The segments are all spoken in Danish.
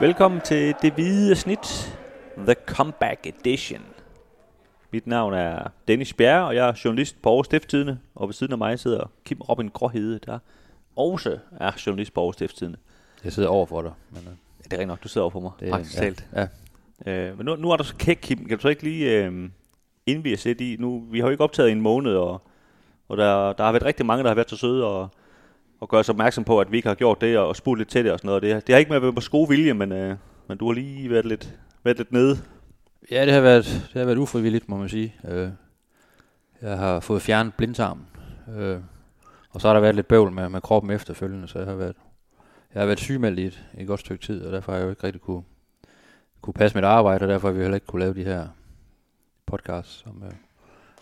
Velkommen til Det Hvide Snit, The Comeback Edition. Mit navn er Dennis Bjerre, og jeg er journalist på Aarhus Stifttidene, og ved siden af mig sidder Kim Robin Gråhede, der også er journalist på Aarhus Stifttidene. Jeg sidder over for dig. Men, uh, Ja, det er rigtigt nok, du sidder over for mig, det, praktisk ja, talt. Ja. Øh, men nu, nu er du så kæk, Kim. Kan du så ikke lige, øh, inden vi er set i, nu, vi har jo ikke optaget i en måned, og, og der, der har været rigtig mange, der har været så søde og, og gøre os opmærksom på, at vi ikke har gjort det, og spurgt lidt til det og sådan noget. Det, det har ikke med at være på gode vilje, men, øh, men du har lige været lidt, været lidt nede. ja, det har været, det har været ufrivilligt, må man sige. Øh, jeg har fået fjernet blindtarmen. øh, og så har der været lidt bøvl med, med kroppen efterfølgende, så jeg har været, jeg har været sygemeldt i et, et godt stykke tid, og derfor har jeg jo ikke rigtig kunne, kunne passe mit arbejde, og derfor har vi heller ikke kunne lave de her podcasts om, øh,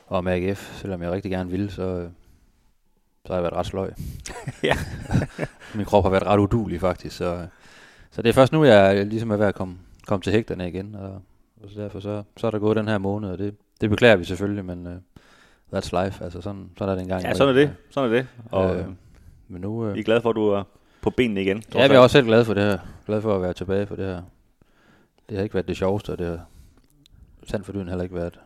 om AGF, selvom jeg rigtig gerne ville, så, Øh, så har jeg været ret sløj. Ja. Min krop har været ret udulig faktisk, så, så det er først nu, jeg ligesom er ved at komme, komme til hægterne igen, og, og så derfor så, så er der gået den her måned, og det, det beklager vi selvfølgelig, men uh, that's life, altså sådan, sådan er det engang. Ja, sådan er det. Sådan er det. Og Øh, men nu, vi øh, er glade for, at du er på benene igen. ja, jeg er også selv glad for det her. Glad for at være tilbage for det her. Det har ikke været det sjoveste, og det har sandt for dyden heller ikke været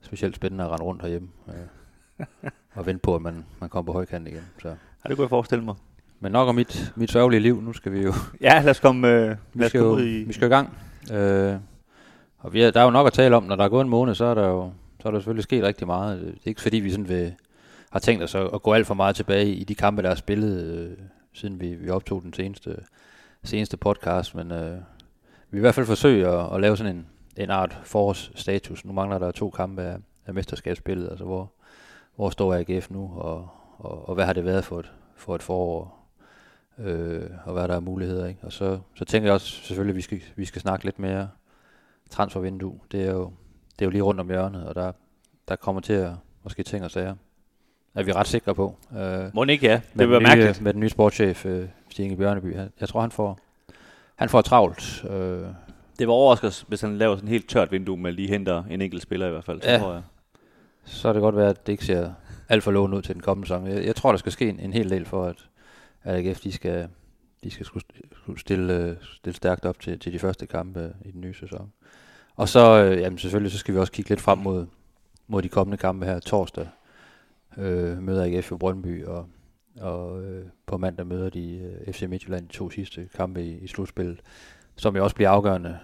specielt spændende at rende rundt herhjemme. Øh, og vente på, at man, man kommer på højkant igen. Så. Ja, det kunne jeg forestille mig. Men nok om mit, mit sørgelige liv. Nu skal vi jo Ja, lad os komme, øh, lad vi os skal, komme jo, ud i... vi skal i gang. Øh, og vi er, der er jo nok at tale om, når der er gået en måned, så er der jo så er der selvfølgelig sket rigtig meget. Det er ikke fordi, vi sådan vil, har tænkt os at, at gå alt for meget tilbage i de kampe, der er spillet, øh, siden vi, vi optog den seneste, seneste podcast, men øh, vi i hvert fald forsøge at, at lave sådan en, en art forårsstatus. Nu mangler der to kampe af, af mesterskabsspillet, altså hvor, hvor står AGF nu, og, og, og hvad har det været for et, for et forår, øh, og hvad der er muligheder. Ikke? Og så, så tænker jeg også selvfølgelig, at vi skal, vi skal snakke lidt mere transfervindue. Det er jo, det er jo lige rundt om hjørnet, og der, der kommer til at, at ske ting og sager. Er vi ret sikre på. Øh, Må ikke, ja. Det nye, mærkeligt. med den nye sportschef, øh, Stig Bjørneby. Han- Jeg tror, han får, han får travlt. Øh, Det var overrasket, hvis han laver sådan et helt tørt vindue med lige henter en enkelt spiller i hvert fald. Så Ja. tror jeg så er det godt være, at det ikke ser alt for lovende ud til den kommende sæson. Jeg, jeg tror, der skal ske en, en hel del for, at, at AGF de skal, de skal skulle stille, øh, stille stærkt op til, til de første kampe øh, i den nye sæson. Og så, øh, jamen selvfølgelig, så skal vi også kigge lidt frem mod, mod de kommende kampe her. Torsdag øh, møder AGF i Brøndby, og, og øh, på mandag møder de øh, FC Midtjylland de to sidste kampe i, i slutspillet, som jo også bliver afgørende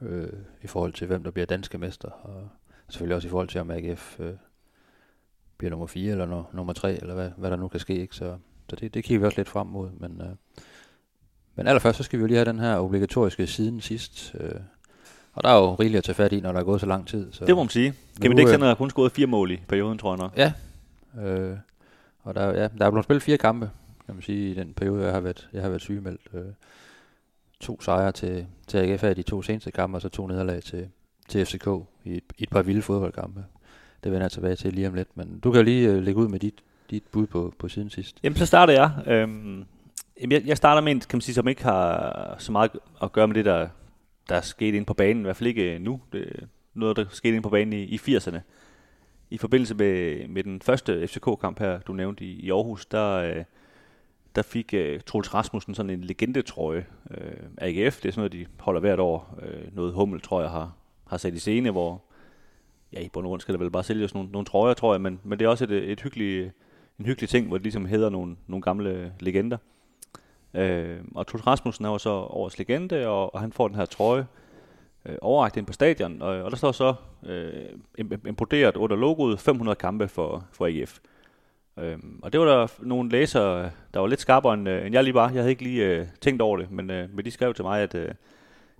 øh, i forhold til, hvem der bliver danske mester, og selvfølgelig også i forhold til, om AGF øh, bliver nummer 4 eller no, nummer 3, eller hvad, hvad der nu kan ske. Ikke? Så, så det, det kigger vi også lidt frem mod. Men, øh, men allerførst, så skal vi jo lige have den her obligatoriske siden sidst. Øh, og der er jo rigeligt at tage fat i, når der er gået så lang tid. Så, Det må man sige. Kevin Nu, Dixon øh, har kun scoret fire mål i perioden, tror jeg nok. Ja. Øh, og der, ja, der er blevet spillet fire kampe, kan man sige, i den periode, jeg har været, jeg har været sygemeldt. Øh, to sejre til, til AGF i de to seneste kampe, og så to nederlag til, til FCK i et, i et par vilde fodboldkampe. Det vender jeg tilbage til lige om lidt, men du kan jo lige øh, lægge ud med dit, dit bud på, på siden sidst. Jamen, så starter jeg. Øhm, jeg, jeg starter med en, kan man sige, som ikke har så meget at gøre med det, der, der er sket inde på banen. I hvert fald ikke øh, nu. Det er noget, der skete inde på banen i, i 80'erne. I forbindelse med, med den første FCK-kamp her, du nævnte i, i Aarhus, der, øh, der fik øh, Troels Rasmussen sådan en legendetrøje. Øh, AGF, det er sådan noget, de holder hvert år. Øh, noget hummel, tror jeg, har, har sat i scene, hvor ja, i bund og grund skal der vel bare sælges nogle, nogle trøjer, tror jeg, men, men det er også et, et hyggeligt, en hyggelig ting, hvor det ligesom hedder nogle, nogle gamle legender. Øh, og Troels Rasmussen er jo så årets legende, og, og han får den her trøje øh, overragt ind på stadion, og, og der står så øh, importeret under logoet 500 kampe for, for AGF. Øh, og det var der nogle læsere, der var lidt skarpere end, øh, end jeg lige var. Jeg havde ikke lige øh, tænkt over det, men, øh, men de skrev til mig, at øh,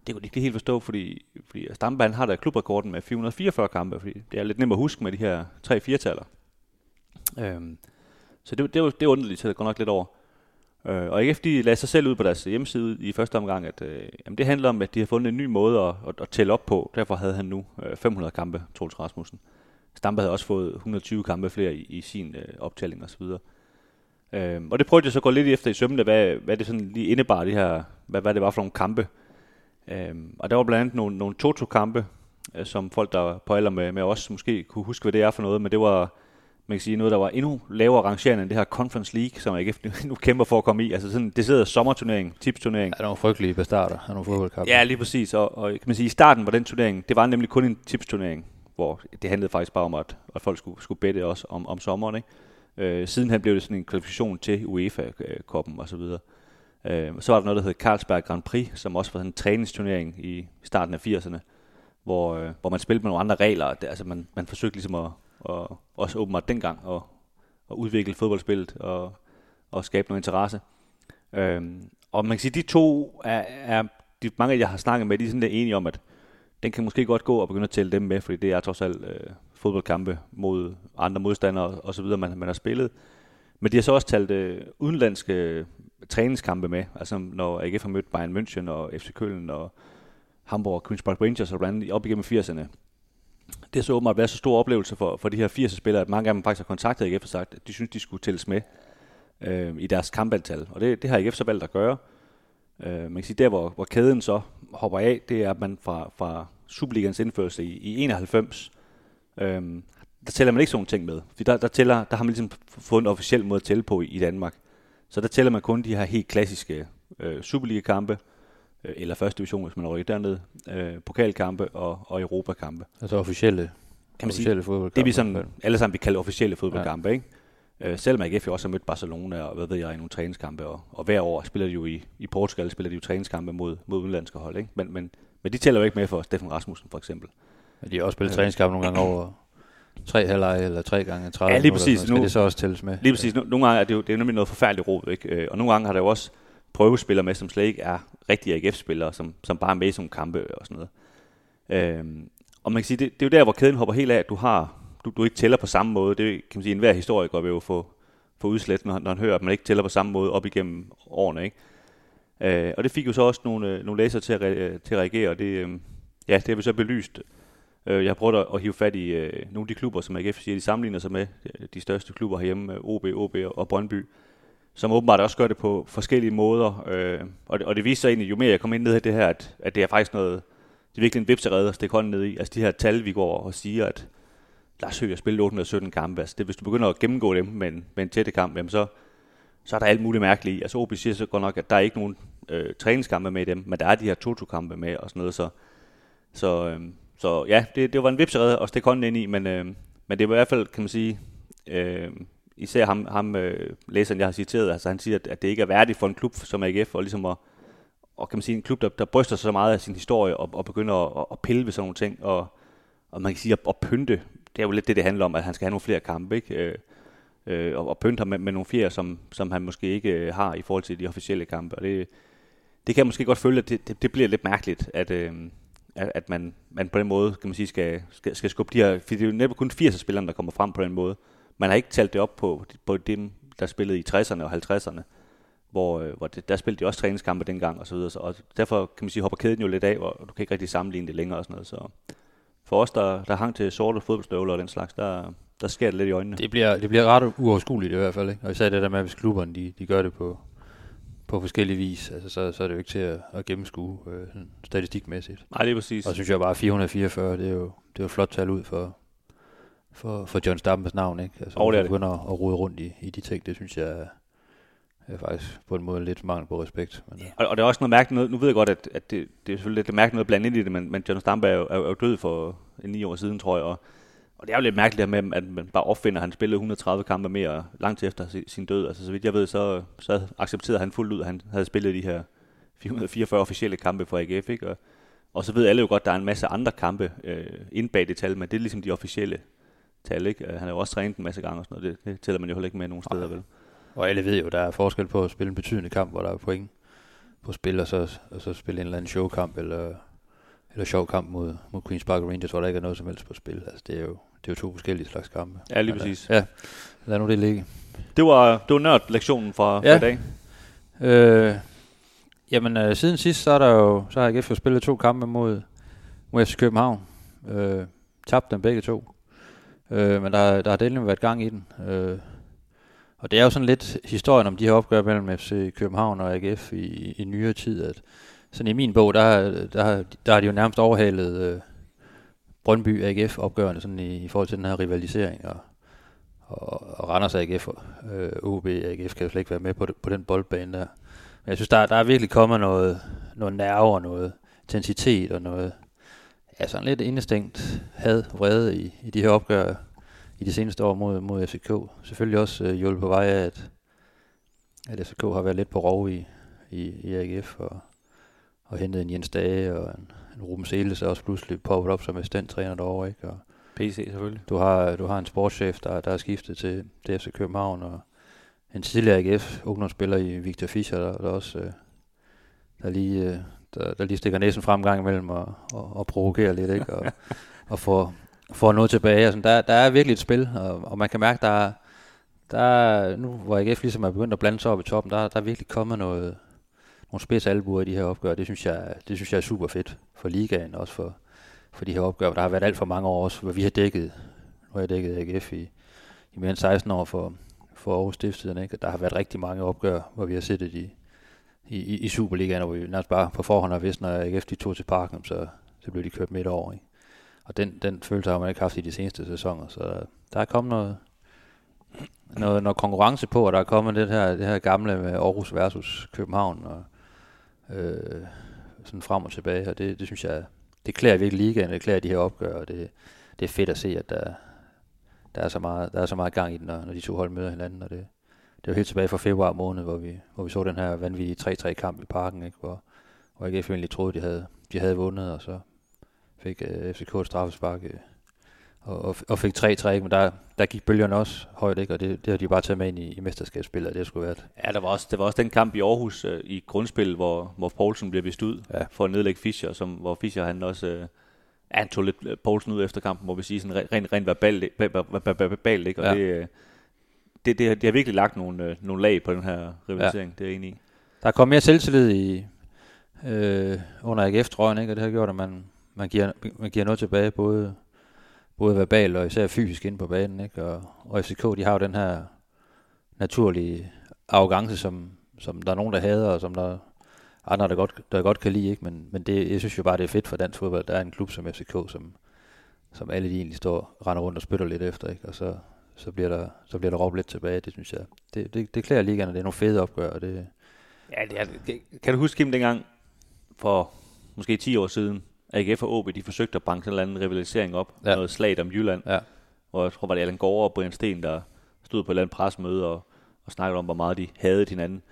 det kunne de ikke helt forstå, fordi, fordi Stampe han har da klubrekorden med 444 kampe, fordi det er lidt nemt at huske med de her 3-4-taller. Øhm, så det, det, var, det undrede underligt, til at går nok lidt over. Øh, og AGF de lagde sig selv ud på deres hjemmeside i første omgang, at øh, jamen det handler om, at de har fundet en ny måde at, at, at tælle op på. Derfor havde han nu øh, 500 kampe, Troels Rasmussen. Stampe havde også fået 120 kampe flere i, i sin øh, optælling osv. Øh, og det prøvede jeg så at gå lidt efter i sømmene, hvad, hvad det sådan lige indebar, det her, hvad, hvad det var for nogle kampe. Øh, og der var blandt andet nogle, nogle Toto-kampe, øh, som folk, der på alder med, med os, måske kunne huske, hvad det er for noget, men det var man kan sige, noget, der var endnu lavere rangerende end det her Conference League, som AGF nu, nu kæmper for at komme i. Altså sådan, det sidder sommerturnering, tipsturnering. Ja, der var frygtelige bestarter af nogle fodboldkampe. Ja, lige præcis. Og, og kan man sige, i starten var den turnering, det var nemlig kun en tipsturnering, hvor det handlede faktisk bare om, at, at folk skulle, skulle bette også om, om sommeren. Ikke? Øh, sidenhen blev det sådan en kvalifikation til UEFA-koppen og så videre. Øh, Øh, så var der noget, der hed Carlsberg Grand Prix, som også var en træningsturnering i starten af 80'erne, hvor, øh, hvor man spillede med nogle andre regler. Det, altså man, man forsøgte ligesom at, at også åbenbart dengang at, at udvikle fodboldspillet og, og skabe noget interesse. Øh, og man kan sige, at de to er, er de, mange jeg har snakket med, de er sådan der enige om, at den kan måske godt gå og begynde at tælle dem med, fordi det er trods alt øh, fodboldkampe mod andre modstandere og så videre, man, man har spillet. Men de har så også talt øh, udenlandske træningskampe med, altså når AGF har mødt Bayern München og FC Köln og Hamburg og Queen's Park Rangers og blandt op igennem 80'erne. Det har så åbenbart været så stor oplevelse for, for de her 80 spillere, at mange af dem faktisk har kontaktet AGF og sagt, at de synes, de skulle tælles med øh, i deres kampantal. Og det, det har AGF så valgt at gøre. Øh, man kan sige, der hvor, hvor kæden så hopper af, det er, at man fra, fra Superligans indførelse i, i 91, øh, der tæller man ikke sådan nogle ting med. For der, der, tæller, der har man ligesom fået en officiel måde at tælle på i, i Danmark. Så der tæller man kun de her helt klassiske øh, Superliga-kampe, øh, eller første division, hvis man rykker derned, øh, pokalkampe og, og Europakampe. Altså officielle, kan man officielle sige, fodboldkampe. det vi sådan, alle sammen vi kalder officielle fodboldkampe, ja. ikke? Øh, selvom AGF jo også har mødt Barcelona og hvad ved jeg i nogle træningskampe, og, og hver år spiller de jo i, i Portugal, spiller de jo træningskampe mod, mod udenlandske hold, ikke? Men, men, men de tæller jo ikke med for Steffen Rasmussen for eksempel. Men de har også spillet øh. træningskampe nogle gange over tre halvleje eller tre gange 30 Ja, lige præcis. Skal nu, det så også tælles med? Lige præcis. Nogle gange er det jo, det er nemlig noget forfærdeligt råd, ikke? Øh, og nogle gange har der jo også prøvespillere med, som slet ikke er rigtige AGF-spillere, som, som bare er med i sådan kampe og sådan noget. Øhm, og man kan sige, det, det er jo der, hvor kæden hopper helt af, at du har du, du ikke tæller på samme måde. Det kan man sige, enhver historiker vil jo få, få udslet, når, når han hører, at man ikke tæller på samme måde op igennem årene. Ikke? Øh, og det fik jo så også nogle, øh, nogle læsere til at, re, til at reagere, og det, øh, ja, det har vi så belyst. Øh, jeg har prøvet at, hive fat i øh, nogle af de klubber, som AGF siger, de sammenligner sig med øh, de største klubber herhjemme, øh, OB, OB og Brøndby som åbenbart også gør det på forskellige måder. Øh, og, det, og det viser sig egentlig, jo mere jeg kommer ind ned i det her, at, at det er faktisk noget, det er virkelig en vipserede at stikke hånden ned i. Altså de her tal, vi går og siger, at Lars Høgh har spillet 817 kampe. Altså det, hvis du begynder at gennemgå dem med en, med en tætte kamp, jamen så, så er der alt muligt mærkeligt i. Altså OB siger så godt nok, at der er ikke nogen øh, træningskampe med i dem, men der er de her to kampe med og sådan noget. Så, så, øh, så ja, det, det var en vipserede at stikke hånden ind i, men, øh, men det var i hvert fald, kan man sige, øh, især ham, ham øh, læseren, jeg har citeret, altså han siger, at, at det ikke er værdigt for en klub som AGF, og ligesom at, og kan man sige, en klub, der, der bryster sig så meget af sin historie, og, og begynder at, at pille ved sådan nogle ting, og, og man kan sige, at, at pynte, det er jo lidt det, det handler om, at han skal have nogle flere kampe, ikke? Øh, øh, og, og pynte ham med, med nogle flere, som, som han måske ikke øh, har i forhold til de officielle kampe, og det, det kan jeg måske godt føle, at det, det, det bliver lidt mærkeligt, at, øh, at, at man, man på den måde, kan man sige, skal, skal, skal skubbe de her, for det er jo netop kun 80 spillere, der kommer frem på den måde, man har ikke talt det op på, på dem, der spillede i 60'erne og 50'erne, hvor, øh, hvor det, der spillede de også træningskampe dengang og så videre. Så, og derfor kan man sige, hopper kæden jo lidt af, og du kan ikke rigtig sammenligne det længere og sådan noget. Så for os, der, der hang til sorte fodboldstøvler og den slags, der, der sker det lidt i øjnene. Det bliver, det bliver ret uoverskueligt i hvert fald, ikke? Og især det der med, hvis klubberne de, de gør det på, på forskellige vis, altså, så, så er det jo ikke til at, at gennemskue øh, statistikmæssigt. Nej, det er præcis. Og synes jeg bare, 444, det er jo, det er jo flot tal ud for, for, for John Stammers navn, ikke? Altså, oh, det er det. begynder at rode rundt i, i de ting, det synes jeg er, er faktisk på en måde lidt mangel på respekt. Men, ja. og, og, det er også noget mærkeligt noget, nu ved jeg godt, at, at det, det er selvfølgelig lidt mærkeligt noget blandt ind i det, men, men John Stamper er jo, er jo død for ni år siden, tror jeg, og, og det er jo lidt mærkeligt med, at man bare opfinder, at han spillede 130 kampe mere langt efter sin død. Altså så vidt jeg ved, så, så accepterede han fuldt ud, at han havde spillet de her 444 officielle kampe for AGF, ikke? Og, og så ved alle jo godt, at der er en masse andre kampe øh, inde bag det tal, men det er ligesom de officielle tal, ikke? Han har jo også trænet en masse gange og sådan noget. Det, det tæller man jo heller ikke med nogen steder, vel? Og alle ved jo, der er forskel på at spille en betydende kamp, hvor der er point på spil, og så, og så spille en eller anden showkamp, eller, eller sjov kamp mod, mod Queen's Park Rangers, hvor der ikke er noget som helst på spil. Altså, det er jo, det er jo to forskellige slags kampe. Ja, lige præcis. Ja, lad nu det ligge. Det var, det var nørd-lektionen fra, ja. fra i dag. Øh, jamen, øh, siden sidst, så, er der jo, så har jeg fået spillet to kampe mod, mod FC København. Øh, tabt dem begge to. Øh, men der, der har delen været gang i den. Øh, og det er jo sådan lidt historien om de her opgør mellem FC København og AGF i, i nyere tid, at sådan i min bog, der, der, der har de jo nærmest overhalet øh, Brøndby AGF opgørende sådan i, i forhold til den her rivalisering. Og, og, og Randers AGF og øh, OB AGF kan jo slet ikke være med på, det, på den boldbane der. Men jeg synes, der, der er virkelig kommet noget, noget nerve og noget intensitet og noget, ja, sådan lidt indestængt had, vrede i, i de her opgør i de seneste år mod, mod FCK. Selvfølgelig også øh, hjulpet på vej af, at, at FCK har været lidt på rov i, i, i AGF og, og hentet en Jens Dage og en, en Ruben Seles er også pludselig poppet op som assistenttræner derovre, ikke? Og PC selvfølgelig. du har, du har en sportschef, der, der er skiftet til DFC København, og en tidligere AGF ungdomsspiller i Victor Fischer, der, der også øh, der lige, øh, der, der lige stikker næsen frem gang imellem og, og, og provokerer lidt, ikke? Og, og får, får noget tilbage. Altså, der, der er virkelig et spil, og, og man kan mærke, der er, der er, nu hvor AGF ligesom er begyndt at blande sig op i toppen, der, der er virkelig kommet noget, nogle spidsalbuer i de her opgør. Det synes jeg, det synes jeg er super fedt for ligaen, også for, for de her opgør. Der har været alt for mange år også, hvor vi har dækket, nu har jeg dækket AGF i, i mere end 16 år for, for Aarhus Stiftstiden, ikke? Der har været rigtig mange opgør, hvor vi har siddet i, i, i Superligaen, hvor vi nærmest bare på forhånd har vidst, når AGF de tog til parken, så, så blev de kørt midt over. Ikke? Og den, den følelse har man ikke haft i de seneste sæsoner, så der er kommet noget, noget, noget konkurrence på, og der er kommet det her, det her gamle med Aarhus versus København, og øh, sådan frem og tilbage, og det, det synes jeg, det klæder virkelig ligaen, det klæder de her opgør, og det, det er fedt at se, at der, der, er så meget, der er så meget gang i den, når, når de to hold møder hinanden, og det, det var helt tilbage fra februar måned, hvor vi, hvor vi så den her vanvittige 3-3 kamp i parken, ikke? Hvor, hvor jeg egentlig troede, de havde, de havde vundet, og så fik øh, FCK et straffespark øh, og, og, og fik 3-3, men der, der gik bølgerne også højt, ikke? og det, det har de bare taget med ind i, i mesterskabsspillet, det skulle være. Ja, der var også, det var også den kamp i Aarhus uh, i grundspil, hvor, hvor Poulsen blev vist ud ja. for at nedlægge Fischer, som, hvor Fischer han også... Ja, han tog lidt Poulsen ud efter kampen, må vi sige, sådan rent, rent verbalt, verbalt, ikke? Og ja. det, det, det, har, det har virkelig lagt nogle, øh, nogle lag på den her rivalisering, ja. det er jeg enig i. Der er kommet mere selvtillid i, øh, under AGF-trøjen, ikke? og det har gjort, at man, man, giver, man giver noget tilbage, både, både verbalt og især fysisk ind på banen. Ikke? Og, og FCK, de har jo den her naturlige arrogance, som, som der er nogen, der hader, og som der andre, der godt, der godt kan lide. Ikke? Men, men det, jeg synes jo bare, det er fedt for dansk fodbold. Der er en klub som FCK, som, som alle de egentlig står render rundt og spytter lidt efter. Ikke? Og så, så bliver der, så bliver der råbt lidt tilbage, det synes jeg. Det, det, det klæder ligaen, og det er nogle fede opgør. Og det... Ja, det er, kan du huske, Kim, dengang for måske 10 år siden, AGF og OB, de forsøgte at banke en eller anden rivalisering op, ja. noget slag om Jylland, ja. hvor jeg tror, var det Allan Gård og Brian Sten, der stod på et eller andet presmøde og, og snakkede om, hvor meget de havde hinanden.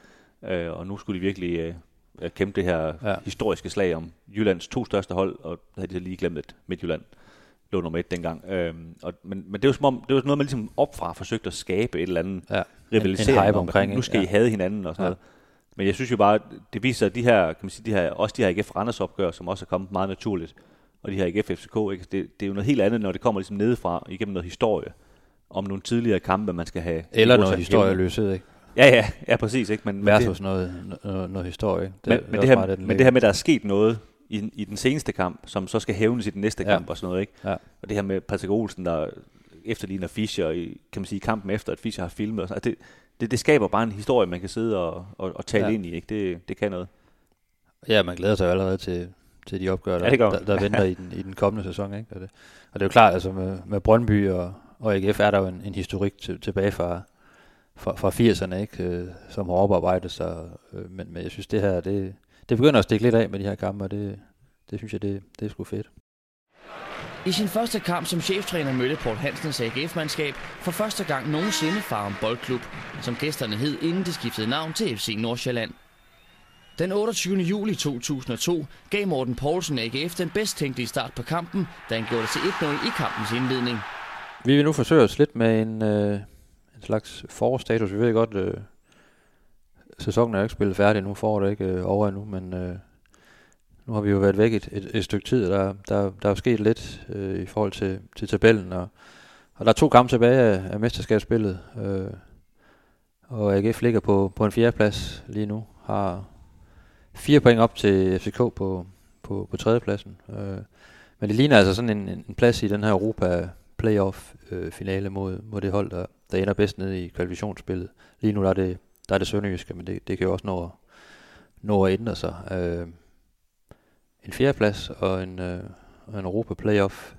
Øh, og nu skulle de virkelig øh, kæmpe det her ja. historiske slag om Jyllands to største hold, og der havde de lige glemt et Midtjylland lå nummer et dengang. Øhm, og, men, men det var som om, det var noget, man ligesom opfra forsøgte at skabe et eller andet ja. rivalisering. En, en omkring, nu skal ja. I have hinanden og sådan ja. noget. Men jeg synes jo bare, det viser, at de her, kan man sige, de her, også de her AGF Randers opgør, som også er kommet meget naturligt, og de her AGF FCK, ikke? Det, det er jo noget helt andet, når det kommer ligesom nedefra, igennem noget historie, om nogle tidligere kampe, man skal have. Eller noget historieløshed, ikke? Ja, ja, ja, præcis. Ikke? Men, Versus det, noget, noget, noget historie. Det, men, men, det her, det, men det her med, at der er sket noget, i, i den seneste kamp, som så skal hævnes i den næste ja. kamp og sådan noget. Ikke? Ja. Og det her med Patrick Olsen, der efterligner Fischer i, kan man sige, kampen efter, at Fischer har filmet. Og sådan, altså, det, det, det, skaber bare en historie, man kan sidde og, og, og tale ja. ind i. Ikke? Det, det kan noget. Ja, man glæder sig allerede til, til de opgør, der, ja, der, der venter i, den, i den kommende sæson. Ikke? Og, det, og det er jo klart, altså med, med Brøndby og, og AGF er der jo en, en historik til, tilbage fra, fra, fra 80'erne, ikke? Øh, som har oparbejdet sig. Øh, men, men jeg synes, det her, det, det begynder at stikke lidt af med de her kampe, og det, det synes jeg, det, det er sgu fedt. I sin første kamp som cheftræner mødte Paul Hansens AGF-mandskab for første gang nogensinde Farum Boldklub, som gæsterne hed inden de skiftede navn til FC Nordsjælland. Den 28. juli 2002 gav Morten Poulsen AGF den bedst tænkelige start på kampen, da han gjorde det til 1-0 i kampens indledning. Vi vil nu forsøge os lidt med en, øh, en slags forstatus. Vi ved godt, øh, sæsonen er ikke spillet færdig nu, foråret det ikke øh, over endnu, men øh, nu har vi jo været væk et, et, et stykke tid, og der, der, der er sket lidt øh, i forhold til, til tabellen, og, og der er to kampe tilbage af, af mesterskabsspillet, øh, og AGF ligger på, på en fjerdeplads lige nu, har fire point op til FCK på, på, på tredjepladsen. Øh, men det ligner altså sådan en, en plads i den her Europa playoff øh, finale mod, mod det hold, der, der ender bedst nede i kvalifikationsspillet. Lige nu der er det, der er det sønderjyske, men det, det kan jo også nå, nå at ændre sig. Øh, en fjerdeplads og en, øh, en Europa Playoff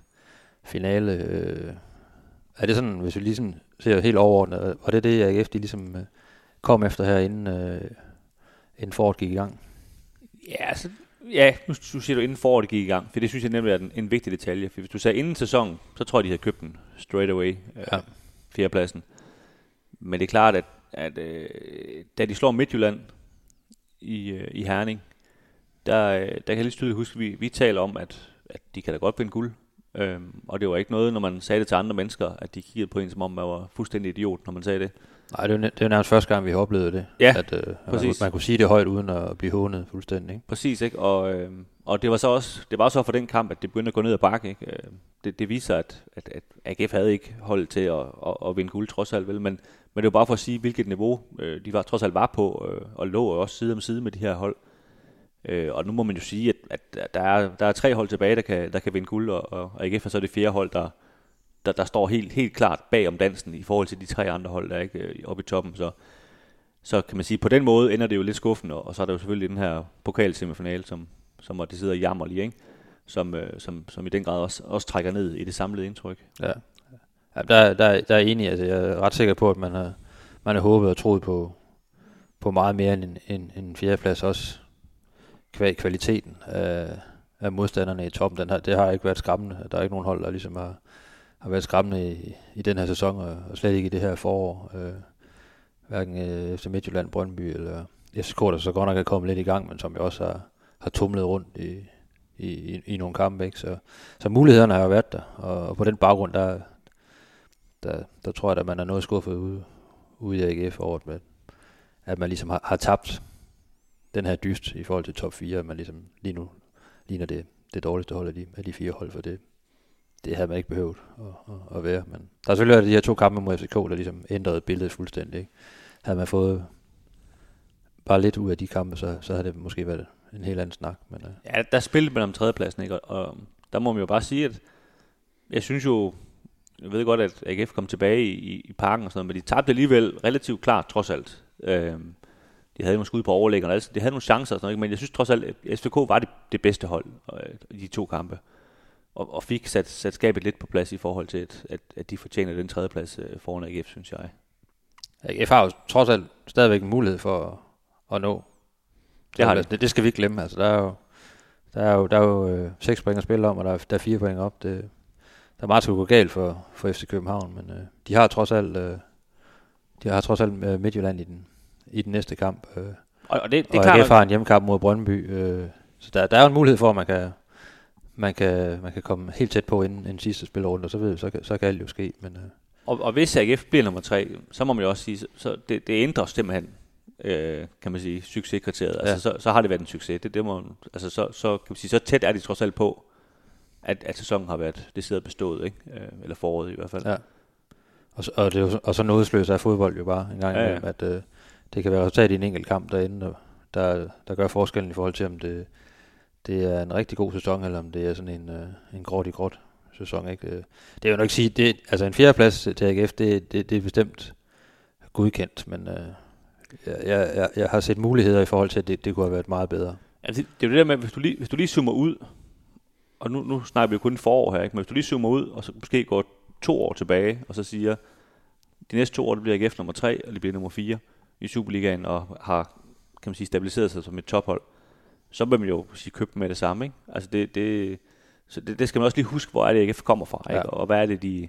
finale. Øh, er det sådan, hvis vi ligesom ser helt overordnet, var det det, AGF de ligesom øh, kom efter her, inden, øh, inden foråret gik i gang? Ja, altså, ja, nu siger du inden foråret gik i gang, for det synes jeg nemlig er en, en vigtig detalje. For hvis du sagde inden sæsonen, så tror jeg, de havde købt den straight away, øh, Ja. fjerdepladsen. Men det er klart, at, at øh, da de slår Midtjylland i, øh, i Herning, der, øh, der kan jeg lige tydeligt huske, at vi, vi taler om, at, at de kan da godt vinde guld. Øhm, og det var ikke noget, når man sagde det til andre mennesker, at de kiggede på en, som om man var fuldstændig idiot, når man sagde det. Nej, det er, næ- det jo nærmest første gang, vi har oplevet det. Ja, at, øh, at man, kunne, præcis. man kunne sige det højt, uden at blive hånet fuldstændig. Ikke? Præcis, ikke? Og, øh, og det var så også det var så for den kamp, at det begyndte at gå ned ad bakke. Ikke? Øh, Det, det viser, at, at, at AGF havde ikke holdt til at, at, at vinde guld trods alt, vel? Men, men det var bare for at sige, hvilket niveau øh, de var, trods alt var på, øh, og lå også side om side med de her hold. Øh, og nu må man jo sige, at, at der, er, der er tre hold tilbage, der kan, der kan vinde guld, og, og AGF er så det fjerde hold, der, der, der står helt, helt klart bag om dansen i forhold til de tre andre hold, der er ikke øh, oppe i toppen. Så, så kan man sige, på den måde ender det jo lidt skuffende, og så er der jo selvfølgelig den her pokalsemifinale, som, som var det sidder jammerlig, ikke? Som, øh, som, som i den grad også, også trækker ned i det samlede indtryk. Ja. ja der, der, der er enig. Altså, jeg er ret sikker på, at man har, man har håbet og troet på, på meget mere end en, en, en fjerdeplads også kvæg kvaliteten af, af modstanderne i toppen. Den her, det har ikke været skræmmende. Der er ikke nogen hold, der ligesom har, har været skræmmende i, i den her sæson, og, og slet ikke i det her forår. Øh, hverken øh, efter Midtjylland, Brøndby eller FCK, der så godt nok er kommet lidt i gang, men som jo også har, har tumlet rundt i, i, i, i nogle kampe. Ikke? Så, så mulighederne har jo været der, og, og på den baggrund, der, der, der tror jeg, at man er noget skuffet ude, ude i AGF over, at man ligesom har, har tabt den her dyst i forhold til top 4, at man ligesom lige nu ligner det, det dårligste hold af de, af de fire hold, for det, det havde man ikke behøvet at, at, at være. Men der er selvfølgelig de her to kampe mod FCK, der ligesom ændrede billedet fuldstændig. Ikke? Havde man fået bare lidt ud af de kampe, så, så havde det måske været en helt anden snak. Men, uh, Ja, der spillede man om tredjepladsen, ikke? Og, og der må man jo bare sige, at jeg synes jo, jeg ved godt, at AGF kom tilbage i, i, i parken og sådan noget, men de tabte alligevel relativt klart, trods alt. Øhm, de havde måske skud på overlæggerne, altså, de havde nogle chancer og sådan noget, men jeg synes trods alt, at FCK var det, det bedste hold øh, i de to kampe. Og, og fik sat, sat skabet lidt på plads i forhold til, at, at, at de fortjener den tredjeplads øh, foran AGF, synes jeg. AGF har jo trods alt stadigvæk en mulighed for at, at nå. Det har de. det, det skal vi ikke glemme. Altså, der er jo, der er jo, der er jo øh, 6 point at spille om, og der er, der er 4 point op. Det, der er meget, der gå galt for, for FC København, men øh, de har trods alt, øh, de har trods alt øh, Midtjylland i den, i den næste kamp. Øh, Og, og det, det og er klart, AGF har en hjemmekamp mod Brøndby, øh, så der, der er jo en mulighed for, at man kan, man kan, man kan komme helt tæt på inden en sidste spilrunde, og så, ved, så, kan, så kan alt jo ske. Men, øh, Og, og hvis AGF bliver nummer tre, så må man jo også sige, så, det, det ændrer simpelthen, øh, kan man sige, succeskriteriet. Altså, så, så har det været en succes. Det, det må, altså, så, så, kan man sige, så tæt er de trods alt på, at, at sæsonen har været det sidder bestået, ikke? Øh, eller foråret i hvert fald. Ja. Og, så, og, det er jo, og så nådesløs er fodbold jo bare en gang Ja, ja. at øh, det kan være resultat i en enkelt kamp derinde, og der, der gør forskellen i forhold til, om det, det er en rigtig god sæson, eller om det er sådan en, øh, en gråt i gråt sæson. Ikke? Øh, det vil jeg nok ikke sige, det, altså en fjerdeplads til AGF, det, det, det er bestemt godkendt, men øh, jeg, jeg, jeg, har set muligheder i forhold til, at det, det kunne have været meget bedre. Altså, det, det er jo det der med, hvis du lige, hvis du lige zoomer ud, og nu, nu snakker vi jo kun forår her, ikke? men hvis du lige zoomer ud, og så måske går to år tilbage, og så siger, de næste to år, det bliver AGF nummer tre, og det bliver nummer fire i Superligaen, og har, kan man sige, stabiliseret sig som et tophold, så vil man jo sige købe dem med det samme. Ikke? Altså det, det, så det, det, skal man også lige huske, hvor er det AGF kommer fra, ikke? Ja. og hvad er det, de,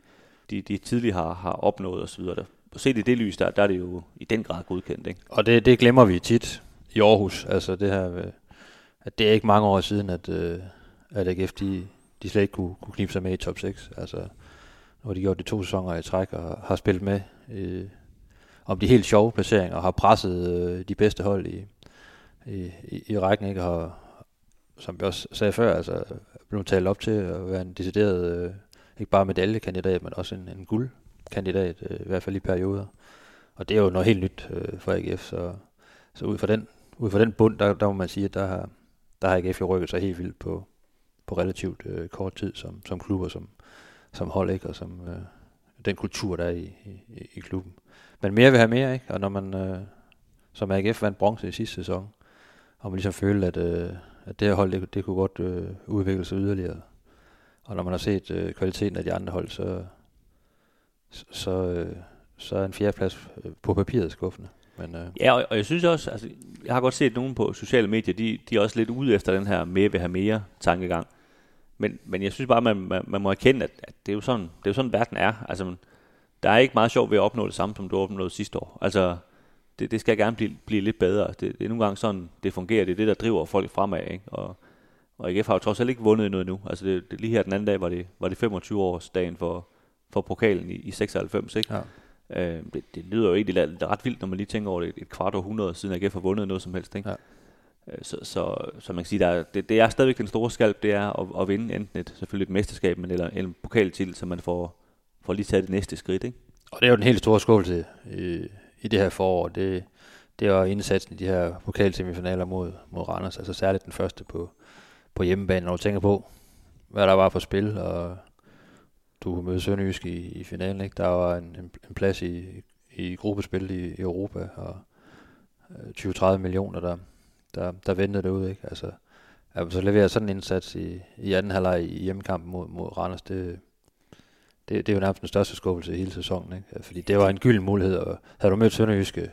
de, de tidligere har, har opnået osv. Og set i det lys, der, der er det jo i den grad godkendt. Ikke? Og det, det glemmer vi tit i Aarhus, altså det her, at det er ikke mange år siden, at, øh, at AGF, de, de slet ikke kunne, kunne knibe sig med i top 6. Altså, nu har de gjort det to sæsoner i træk og har spillet med øh, om de helt sjove placeringer og har presset øh, de bedste hold i, i, i, i rækken, ikke? Og har, som jeg også sagde før, altså blevet talt op til at være en decideret, øh, ikke bare medaljekandidat, men også en, en guldkandidat, øh, i hvert fald i perioder. Og det er jo noget helt nyt øh, for AGF, så, så ud fra den, ud fra den bund, der, der må man sige, at der har, der har AGF jo rykket sig helt vildt på, på relativt øh, kort tid som, som klub og som, som hold, ikke? og som øh, den kultur, der er i, i, i klubben. Men mere vil have mere, ikke? og når man øh, som AGF vandt bronze i sidste sæson, og man ligesom følte, at, øh, at det her hold, det, det kunne godt øh, udvikle sig yderligere. Og når man har set øh, kvaliteten af de andre hold, så, så, øh, så er en fjerdeplads øh, på papiret skuffende. Men, øh, Ja, og, og jeg synes også, altså, jeg har godt set nogen på sociale medier, de, de er også lidt ude efter den her mere vil have mere tankegang. Men, men jeg synes bare, man, man, man må erkende, at, at det, er jo sådan, det er jo sådan, verden er. Altså, man- der er ikke meget sjovt ved at opnå det samme, som du opnåede sidste år. Altså, det, det skal gerne blive, blive lidt bedre. Det, det er nogle gange sådan, det fungerer. Det er det, der driver folk fremad. Ikke? Og, og AGF har jo trods alt ikke vundet noget nu. Altså, det, det, lige her den anden dag var det, var det 25 års dagen for, for pokalen i, i 96. Ikke? ja. Øh, det, det lyder jo egentlig ret vildt, når man lige tænker over det et, et kvart århundrede siden AGF har vundet noget som helst. Ikke? Ja. Øh, Så, så, så man kan sige, der er, det, det er stadigvæk den store skalp, det er at, at vinde enten et, selvfølgelig et mesterskab, men eller en pokaltitel, så man får, får lige tage det næste skridt. Ikke? Og det er jo den helt store skuffelse i, i det her forår. Det, det er indsatsen i de her pokalsemifinaler mod, mod Randers. Altså særligt den første på, på hjemmebane, når du tænker på, hvad der var på spil. Og du kunne møde Sønderjysk i, i finalen. Ikke? Der var en, en, en plads i, i gruppespil i, i Europa. Og øh, 20-30 millioner, der, der, der ventede derude. Ikke? Altså, at så leverer sådan en indsats i, i anden halvleg i hjemmekampen mod, mod Randers, det, det, det er jo nærmest den største skuffelse i hele sæsonen. Ikke? Fordi det var en gylden mulighed, og havde du mødt Sønderjyske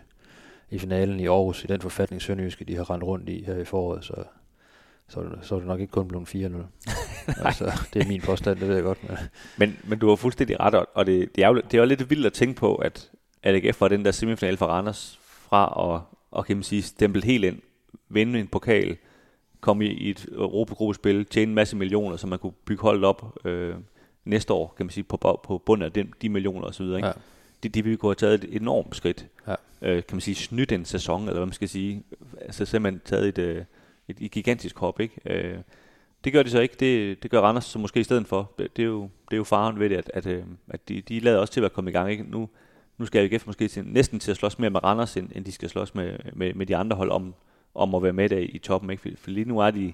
i finalen i Aarhus, i den forfatning Sønderjyske, de har rendt rundt i her i foråret, så, så, så er det nok ikke kun blevet 4-0. altså, det er min påstand, det ved jeg godt. Men, Men, men du har fuldstændig ret, og- og det, det, er jo, det er jo lidt vildt at tænke på, at, AGF var den der semifinal for Randers fra at, og kan man sige, stempel helt ind, vinde en pokal, komme i, i et Europa-gruppespil, tjene en masse millioner, så man kunne bygge holdet op øh, næste år, kan man sige, på, på bunden af den, de millioner osv. Ikke? Ja. De, de ville kunne have taget et enormt skridt. Ja. Øh, kan man sige, snydt en sæson, eller hvad man skal sige. Altså simpelthen taget et, øh, et, et gigantisk hop, ikke? Øh, det gør de så ikke. Det, det gør Randers så måske i stedet for. Det, det, er, jo, det er jo faren ved det, at, at, øh, at de, de lader også til at komme i gang. Ikke? Nu, nu skal AGF måske til, næsten til at slås mere med Randers, end, end de skal slås med, med, med de andre hold om, om at være med der i, i toppen. Ikke? For, for lige nu er de,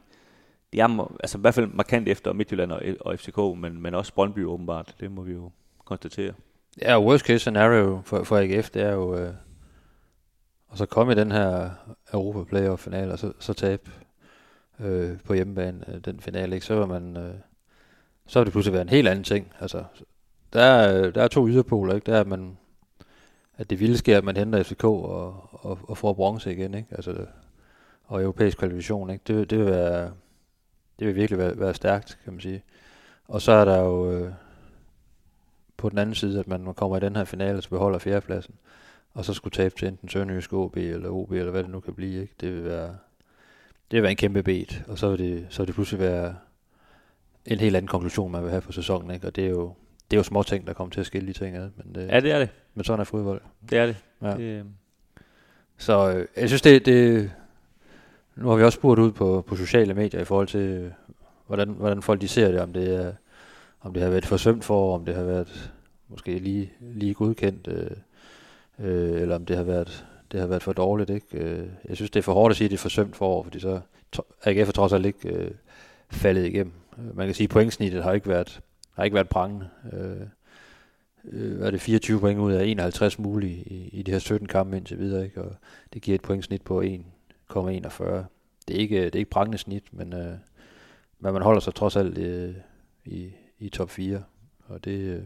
de er altså i hvert fald markant efter Midtjylland og, og FCK, men, men også Brøndby åbenbart. Det må vi jo konstatere. ja, worst case scenario for, for AGF, det er jo øh, og så komme i den her Europa Playoff final og så, så tabe øh, på hjemmebane øh, den finale, ikke? så var man, øh, så vil det pludselig være en helt anden ting. Altså, der, er, der er to yderpoler, ikke? Der er, at man, at det vilde sker, at man henter FCK og, og, og får bronze igen, ikke? Altså, og europæisk kvalifikation, ikke? Det, det vil være, det vil virkelig være, være stærkt, kan man sige. Og så er der jo øh, på den anden side, at man kommer i den her finale, så beholder fjerdepladsen, og så skulle tabe til enten Sønderjysk OB eller OB, eller hvad det nu kan blive, ikke? Det vil være, det vil være en kæmpe bet, og så vil det, så vil det pludselig være en helt anden konklusion, man vil have på sæsonen, ikke? Og det er jo, det er jo små ting, der kommer til at skille de ting ad, men, det, Ja, det er det. men sådan er fodbold. Det er det. Ja. det øh, Så øh, jeg synes, det, det... Nu har vi også spurgt ud på, på sociale medier i forhold til, hvordan, hvordan folk de ser det, om det, er, om det har været forsømt for, om det har været måske lige, lige godkendt, øh, øh, eller om det har været det har været for dårligt. Ikke? Øh, jeg synes, det er for hårdt at sige, at det er forsømt forår, fordi så AGF er trods alt ikke øh, faldet igennem. Øh, man kan sige, at pointsnittet har ikke været, har ikke været prangende. Øh, øh, hvad er det 24 point ud af 51 mulige i, i de her 17 kampe indtil videre, ikke? og det giver et pointsnit på 1, det er ikke, det er ikke prangende snit, men, øh, men man holder sig trods alt øh, i, i top 4, og det, øh,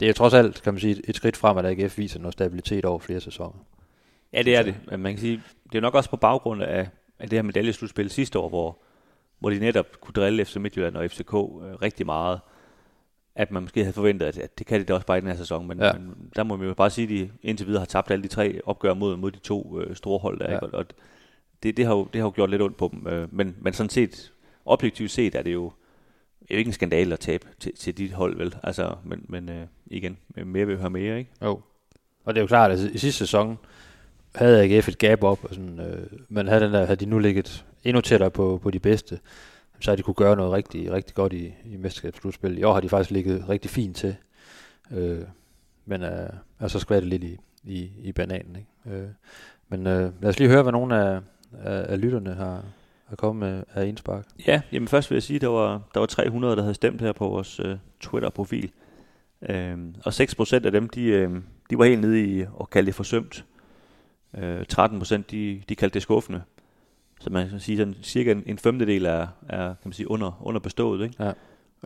det er trods alt, kan man sige, et skridt frem, at AGF viser noget stabilitet over flere sæsoner. Ja, det er det. Men man kan sige, det er nok også på baggrund af, af det her medaljeslutspil sidste år, hvor, hvor de netop kunne drille FC Midtjylland og FCK øh, rigtig meget, at man måske havde forventet, at, at det kan de da også bare i den her sæson. Men, Ja. men der må vi jo bare sige, at de indtil videre har tabt alle de tre opgør mod, mod de to øh, store hold der. Ja. Ikke? Og, det, det, har jo, det har jo gjort lidt ondt på dem. Øh, men, men sådan set, objektivt set, er det jo, det er jo ikke en skandale at tabe til, til dit hold, vel? Altså, men, men øh, igen, mere vil høre mere, ikke? Jo. Og det er jo klart, at i sidste sæson havde AGF et gab op, og sådan, øh, men havde, den der, havde de nu ligget endnu tættere på, på de bedste, så har de kunne gøre noget rigtig, rigtig godt i, i mesterskabsslutspil. I år har de faktisk ligget rigtig fint til, øh, men øh, altså skvært det lidt i, i, i bananen. Ikke? Øh, men øh, lad os lige høre, hvad nogle af, af, af lytterne har, har kommet med af indspark. Ja, jamen først vil jeg sige, at der var, der var 300, der havde stemt her på vores øh, Twitter-profil. Øh, og 6% af dem, de, øh, de var helt nede i at kalde det forsømt. Øh, 13% de, de kaldte det skuffende. Så man kan sige, sådan cirka en, en femtedel er, er kan man sige, under, under bestået. Ikke? Ja.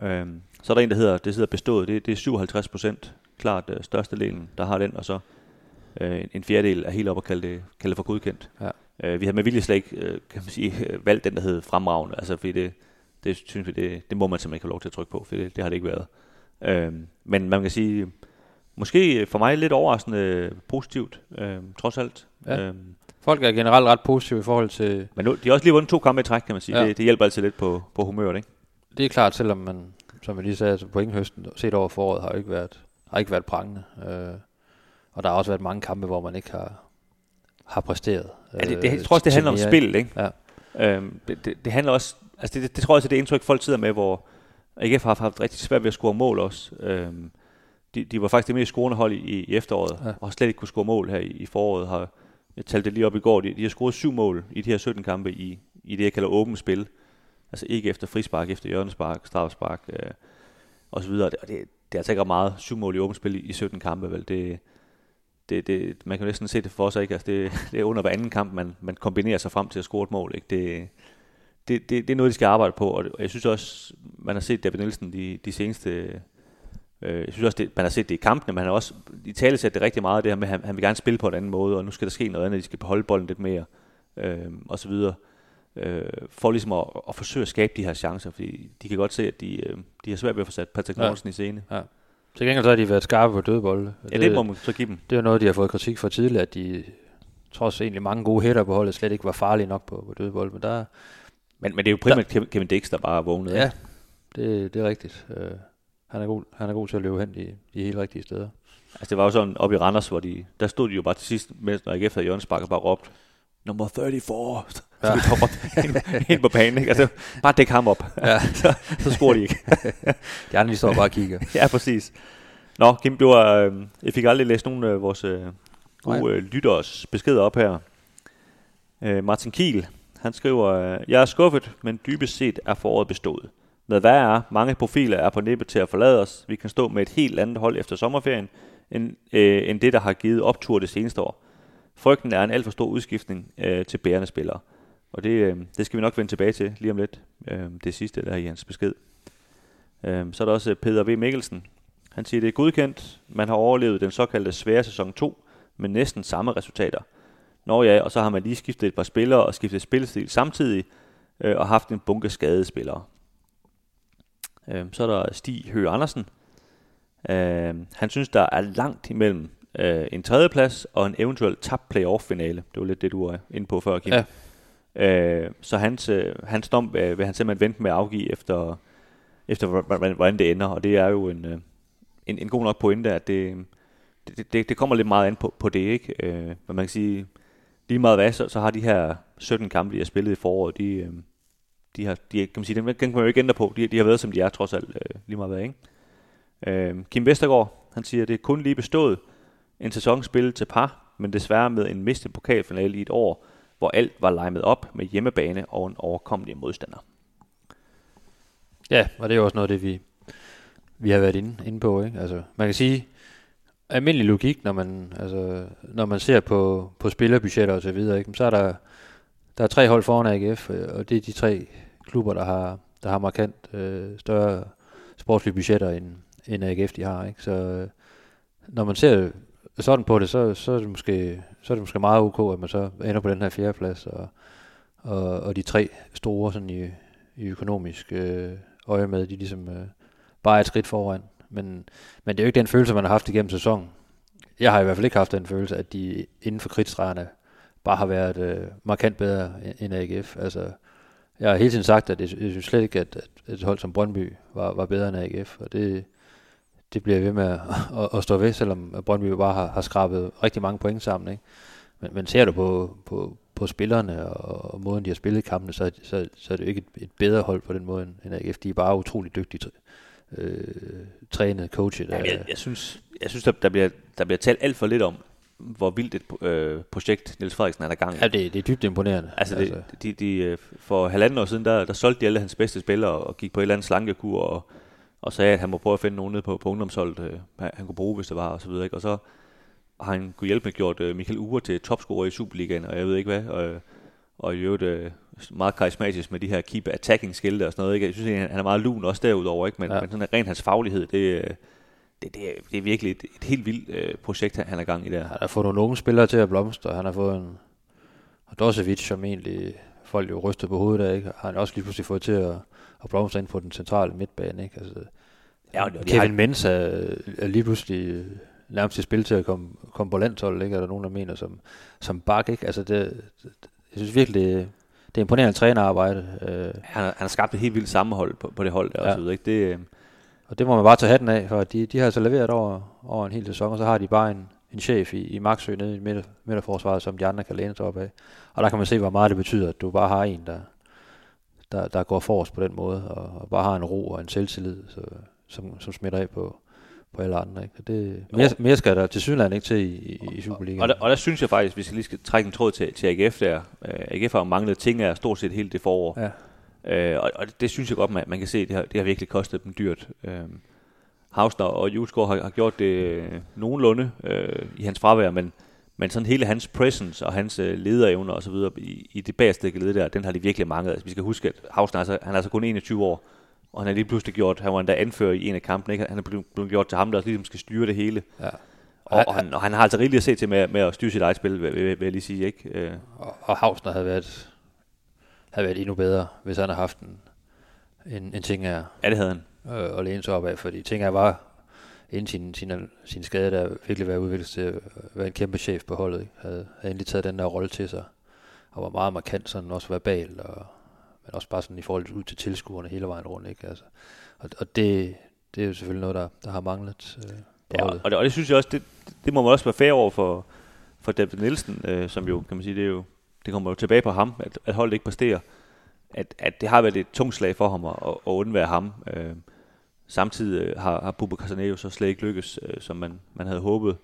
Øhm, så er der en, der hedder, det hedder bestået. Det, det er 57% klart øh, størstedelen, der har den, og så øh, en fjerdedel er helt op og kalde det, kalde det for godkendt. Ja. Øh, vi har med vilje slet ikke, øh, kan man sige, valgt den, der hed fremragende, altså fordi det, det synes vi, det, det må man simpelthen ikke have lov til at trykke på, for det, det har det ikke været. Øh, men man kan sige, måske for mig lidt overraskende positivt, øh, trods alt. Ja. Øh, Folk er generelt ret positive i forhold til... men nu, de har også lige vundet to kampe i træk, kan man sige. Ja. Det, det hjælper altid lidt på, på humøret, ikke? Det er klart, selvom man, som jeg lige sagde, altså pointhøsten set over foråret har ikke været, har ikke været prangende. Øh, og der har også været mange kampe, hvor man ikke har, har præsteret. Ja, det, det, øh, jeg tror også, det handler om spil, ikke? Ja. Øhm, det, det, det, handler også, altså det, det, det tror jeg også, er det indtryk, folk sidder med, hvor AGF har haft rigtig svært ved at score mål også. Øhm, de, de var faktisk det mest scorende hold i, i efteråret, ja. og har slet ikke kunne score mål her i, i foråret. Har, jeg talte det lige op i går, de, de har scoret syv mål i de her 17 kampe i, i det, jeg kalder åbent spil. Altså ikke efter frispark, efter hjørnespark, straffespark øh, og så videre. Og det, det er altså ikke meget syv mål i åbent spil i, i 17 kampe, vel? Det, det, det, man kan jo næsten se det for sig, ikke? Altså det, det er under hver anden kamp, man, man kombinerer sig frem til at score et mål, ikke? Det, det, det, det er noget, de skal arbejde på, og det- og jeg synes også, man har set David Nielsen de, de seneste... Øh, jeg synes også, det, man har set det i kampene, men han har også i tale sat det rigtig meget, det her med, at han, han vil gerne spille på en anden måde, og nu skal der ske noget andet, de skal beholde bolden lidt mere, øh, og så videre. Øh, for ligesom at, at forsøge at skabe de her chancer, fordi de kan godt se, at de, øh, de har svært ved at få sat Patrick Ja. Mortensen i scene. Til gengæld så har de været skarpe på dødbolde. Ja, det må man så give dem. det er noget, de har fået kritik for tidligere, at de trods egentlig mange gode hætter på holdet, slet ikke var farlige nok på, på dødbold. Men der, Men, men det er jo primært Kevin, Kevin Dix, der bare er vågnet. ja, det, det er rigtigt. Øh, han, er god, han er god til at løbe hen de, de helt rigtige steder. Altså det var jo sådan oppe i Randers, hvor de, der stod de jo bare til sidst, mens når AGF havde hjørnespark og bare råbt, nummer 34, så Ja. de hopper ind, ind på banen, ikke? Altså, bare dæk ham op, Ja. så, så scorer de ikke. De andre de står bare og kigger. ja, præcis. Nå, Kim, du har, øh, jeg fik aldrig læst nogen af vores øh, gode øh, lytteres beskeder op her. Øh, Martin Kiel, han skriver, øh, jeg er skuffet, men dybest set er foråret bestået. Hvad værre er, mange profiler er på nippet til at forlade os. Vi kan stå med et helt andet hold efter sommerferien, end, øh, end det, der har givet optur det seneste år. Frygten er en alt for stor udskiftning øh, til bærende spillere. Og det, øh, det skal vi nok vende tilbage til lige om lidt. Øh, det sidste der er i hans besked. Øh, så er der også Peter V. Mikkelsen. Han siger, det er godkendt. Man har overlevet den såkaldte svære sæson 2 med næsten samme resultater. Nå ja, og så har man lige skiftet et par spillere og skiftet spillestil samtidig, øh, og haft en bunke skadede spillere. Øh, så er der Stig Høgh Andersen. Øh, han synes, der er langt imellem øh, en tredjeplads og en eventuel tabt playoff-finale. Det var lidt det, du var inde på før, Kim. Ja. Øh, så hans, øh, hans dom øh, vil han simpelthen vente med at afgive efter, efter hv- hv- hvordan det ender, og det er jo en, øh, en, en god nok pointe, at det, det, det, det kommer lidt meget an på, på det, ikke? Øh, men man kan sige, lige meget hvad, så, så har de her 17 kampe, de har spillet i foråret, de, øh, de har, de, kan man sige, den, dem kan man jo ikke ændre på. De, de har været, som de er, trods alt, øh, lige meget hvad, ikke? Øh, Kim Vestergaard, han siger, det er kun lige bestået en sæsonspil til par, men desværre med en mistet pokalfinale i et år, hvor alt var limet op med hjemmebane og en overkommelig modstander. Ja, og det er også noget af det, vi, vi har været inde, inde på. Ikke? Altså, man kan sige, almindelig logik, når man, altså, når man ser på, på spillerbudgetter og så videre, ikke? så er der, der er tre hold foran AGF, øh, og det er de tre klubber, der har, der har markant øh, større sportslige budgetter, end, end AGF de har. Ikke? Så øh, når man ser sådan på det, så, så, er det måske, så er det måske meget ok, at man så ender på den her fjerdeplads, og, og, og de tre store sådan i, i økonomisk øh, øje med, de ligesom øh, bare er et skridt foran. Men, men det er jo ikke den følelse, man har haft igennem sæsonen. Jeg har i hvert fald ikke haft den følelse, at de inden for kritstregerne bare har været øh, markant bedre end AGF. Altså, jeg har hele tiden sagt, at jeg, jeg synes slet ikke, at, at et hold som Brøndby var, var bedre end AGF, og det, det bliver ved med at, at, at stå ved, selvom Brøndby bare har, har skrabet rigtig mange point sammen. Ikke? Men, men ser du på, på, på spillerne og, og måden, de har spillet kampene, så, så, så er det jo ikke et, et bedre hold på den måde end- AGF. De er bare utrolig dygtige øh, trænet, coachet. Jamen, jeg, jeg synes, jeg synes der, der, bliver, der bliver talt alt for lidt om, hvor vildt et øh, projekt Niels Frederiksen er der gang i. Ja, det, det er dybt imponerende. Altså, det, de, de, øh, for halvanden år siden, der, der solgte de alle hans bedste spillere og gik på et eller andet slankekur og, og sagde, at han må prøve at finde nogen nede på, på ungdomsholdet, øh, han kunne bruge, hvis det var, og så videre. Ikke? Og så har han kunne hjælpe med gjort øh, Michael Ure til topscorer i Superligaen, og jeg ved ikke hvad, og, og i øvrigt øh, meget karismatisk med de her keep attacking skilte og sådan noget. Ikke? Jeg synes, han er meget lun også derudover, ikke? Men, Ja. ja. men sådan rent hans faglighed, det, øh, det, det, er, det er virkelig et, et helt vildt øh, projekt, han er gang i der. Han har fået nogle unge spillere til at blomstre. Han har fået en Dosevic, som egentlig folk jo rystede på hovedet af, ikke? har han også lige pludselig fået til at, at blomstre ind på den centrale midtbane. Ikke? Altså, Ja, og Kevin har- Mensah er, lige pludselig nærmest i spil til at komme, komme på landshold, ikke? er der nogen, der mener, som, som bak. Ikke? Altså, det, det, jeg synes virkelig, det, er imponerende trænerarbejde. Øh, Han har, han har skabt et helt vildt sammenhold på, på det hold der Ja. og så videre, ikke? Det, øh, Og det må man bare tage hatten af, for de, de har altså leveret over, over en hel sæson, og så har de bare en, en chef i, i Maxø nede i midter, midterforsvaret, som de andre kan læne sig op af. Og der kan man se, hvor meget det betyder, at du bare har en, der, der, der går forrest på den måde, og, og bare har en ro og en selvtillid, så, som, som smitter af på, på alle andre. Ikke? Og det, mere, mere skal der til Sydland ikke til i, i, i Superligaen. Og der, og der synes jeg faktisk, hvis jeg lige skal trække en tråd til, til AGF der. Øh, AGF har jo manglet ting af stort set hele det forår. ja. Øh, og, og det, det synes jeg godt, man, man kan se, det har, det har virkelig kostet dem dyrt. Øh, Hausner og Julesgaard har, har gjort det øh, nogenlunde øh, i hans fravær, men, men sådan hele hans presence og hans øh, lederevner og så videre i, i det bagerste led der, den har de virkelig manglet. Altså, vi skal huske, at Hausner, altså, han er altså kun 21 år, og han har lige pludselig gjort, han var endda anfører i en af kampene, ikke? han er blevet, blevet gjort til ham, der også ligesom skal styre det hele. ja. Og, og, han, og han har altså rigeligt at se til med, med at styre sit eget spil, vil, vil, vil jeg lige sige. Ikke? Øh, Og, og Hausner havde været, havde været endnu bedre, hvis han havde haft en, en, en ting af ja, det havde han. øh, at læne sig op af, fordi ting af var inden sin, sin, sin skade, der virkelig været udviklet til at være en kæmpe chef på holdet, ikke? Havde, havde endelig taget den der rolle til sig, og var meget markant, sådan også verbal, og, men også bare sådan i forhold ud til tilskuerne hele vejen rundt, ikke? Altså, og, og det, det er jo selvfølgelig noget, der, der har manglet øh, på Ja, og, det, og det synes jeg også, det, det må man også være fair over for, for David Nielsen, øh, som jo, kan man sige, det er jo, det kommer jo tilbage på ham, at, at holdet ikke præsterer. At, at det har været et tungt slag for ham at, at, undvære ham. Øh, samtidig øh, har, har Bubba Casaneo så slet ikke lykkes, øh, som man, man havde håbet.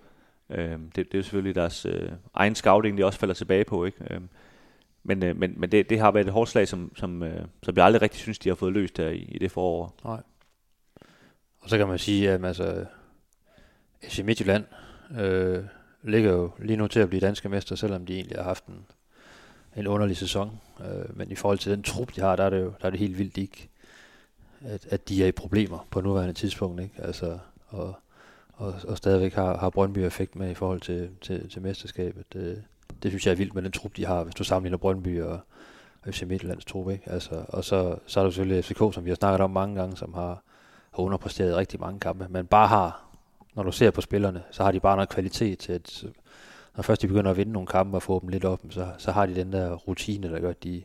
Øh, det, det er jo selvfølgelig deres øh, egen scouting, de også falder tilbage på. Ikke? Øh, men øh, men, men det, det har været et hårdt slag, som, som, øh, som jeg aldrig rigtig synes, de har fået løst der i, i det forår. Nej. Og så kan man sige, at altså, FC Midtjylland øh, ligger jo lige nu til at blive danske mester, selvom de egentlig har haft en, en underlig sæson. Øh, men i forhold til den trup, de har, der er det jo der er det helt vildt ikke, at, at de er i problemer på nuværende tidspunkt. Ikke? Altså, og, og, og stadigvæk har, har Brøndby effekt med i forhold til, til, til mesterskabet. Det, det synes jeg er vildt med den trup, de har, hvis du sammenligner Brøndby og, og FC Midtjyllands trup. Ikke? Altså, og så, så er der selvfølgelig FCK, som vi har snakket om mange gange, som har, har underpræsteret i rigtig mange kampe, men bare har, når du ser på spillerne, så har de bare noget kvalitet til, at når først de begynder at vinde nogle kampe og få dem lidt op, så, så har de den der rutine, der gør, at de,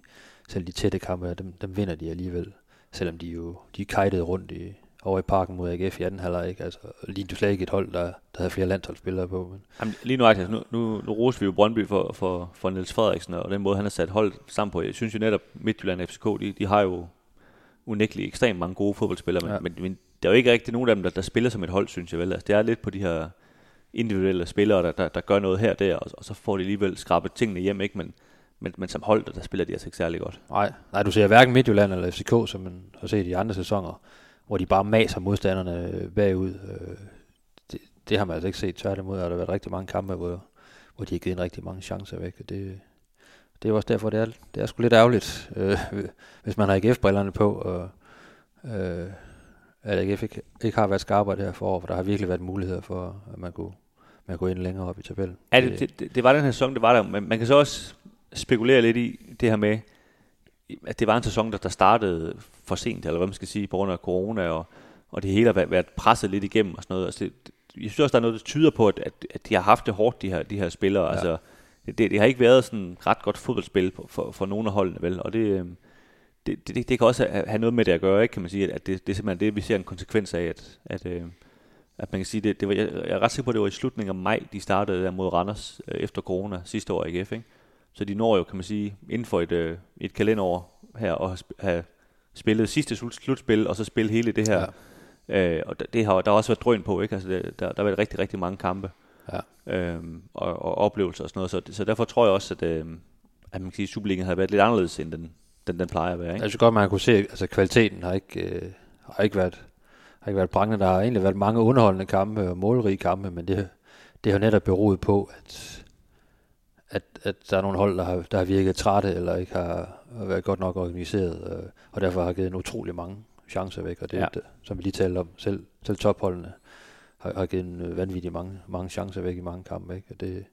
selv de tætte kampe, dem, dem vinder de alligevel. Selvom de jo de kajtede rundt i, over i parken mod AGF i anden halvleg, ikke? Altså, lige du slet ikke et hold, der, der havde flere landsholdsspillere på. Men, Jamen, lige nu, altså, nu, nu, nu roser vi jo Brøndby for, for, for Niels Frederiksen, og den måde, han har sat hold sammen på. Jeg synes jo netop, Midtjylland og FCK, de, de har jo unægteligt ekstremt mange gode fodboldspillere, men, Ja. ja. men, men der er jo ikke rigtig nogen af dem, der, der spiller som et hold, synes jeg vel. Altså, det er lidt på de her individuelle spillere, der, der, der gør noget her og der, og, og så får de alligevel skrabet tingene hjem, ikke? Men, men, men som hold, der, der spiller de altså ikke særlig godt. nej, nej, du ser hverken Midtjylland eller FCK, som man har set i andre sæsoner, hvor de bare maser modstanderne øh, bagud. Øh, det, det har man altså ikke set. Tværtimod har der været rigtig mange kampe, hvor, hvor de har givet en rigtig mange chancer væk. Og det, det er også derfor, det er, det er sgu lidt ærgerligt, øh, hvis man har IGF-brillerne på, og øh, at AGF ikke, ikke har været skarpere det her forår, for der har virkelig været muligheder for, at man kunne, man kunne ind længere op i tabellen. Ja, det, det, det, det var den her sæson, det var der, men man kan så også spekulere lidt i det her med, at det var en sæson, der, der startede for sent, eller hvad man skal sige, på grund af corona, og, og det hele har været, været presset lidt igennem og sådan noget. Altså det, jeg synes også, der er noget, der tyder på, at, at, at de har haft det hårdt, de her, de her spillere. Ja. Altså, det, det, det har ikke været sådan ret godt fodboldspil for, for, for nogle af holdene, vel? Og det, øhm, det, det, det kan også have noget med det at gøre, ikke? kan man sige, at det, det er simpelthen det, vi ser en konsekvens af, at, at, øh, at man kan sige, det, det var, jeg, jeg er ret sikker på, at det var i slutningen af maj, de startede der mod Randers øh, efter corona sidste år i AGF, ikke? Så de når jo, kan man sige, inden for et, øh, et kalenderår her, at have sp- have spillet sidste slut, slutspil, og så spille hele det her. Ja. Øh, og det, har, der har også været drøn på, ikke? Altså, det, der, der har været rigtig, rigtig mange kampe Ja. øhm, og, og oplevelser og sådan noget. Så, så derfor tror jeg også, at, øhm, at man kan sige, at Superligaen har været lidt anderledes, end den, den, den plejer at være. Ikke? Jeg synes godt, man kunne se, at altså, kvaliteten har ikke, øh, har ikke været har ikke været prangende. Der har egentlig været mange underholdende kampe og målrige kampe, men det, det har netop beroet på, at, at, at der er nogle hold, der har, der har virket trætte, eller ikke har, har været godt nok organiseret, øh, og derfor har givet en utrolig mange chancer væk, og det, Ja. det som vi lige talte om, selv, selv topholdene har, har givet en, øh, vanvittigt mange, mange chancer væk i mange kampe. Ikke? Og det,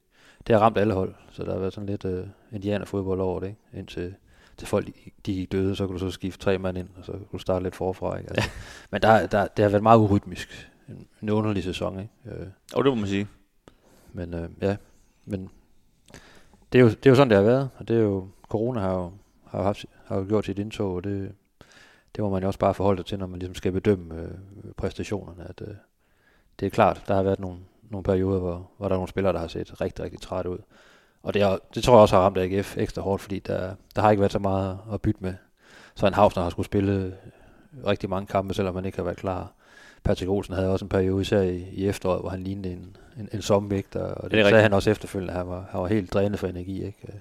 det har ramt alle hold, så der har været sådan lidt uh, indianerfodbold over det, ikke? indtil til folk de gik døde, så kunne du så skifte tre mand ind, og så kunne du starte lidt forfra. Ikke? Altså. Men der, der, det har været meget urytmisk. En, en underlig sæson. Ikke? Øh, og det må man sige. Men øh, ja, men det er, jo, det er jo sådan, det har været, og det er jo, corona har jo, har haft, har jo gjort sit indtog, og det, det må man jo også bare forholde sig til, når man ligesom skal bedømme øh, præstationerne, at øh, det er klart, der har været nogle, nogle perioder, hvor, hvor der er nogle spillere, der har set rigtig, rigtig træt ud. Og det, er, det tror jeg også har ramt AGF ekstra hårdt, fordi der, der har ikke været så meget at bytte med. Så en Havsner har skulle spille rigtig mange kampe, selvom man ikke har været klar. Patrick Olsen havde også en periode, især i, i efteråret, hvor han lignede en, en, en somvægt, og det, det sagde han også efterfølgende, han var, han var helt drænet for energi, ikke?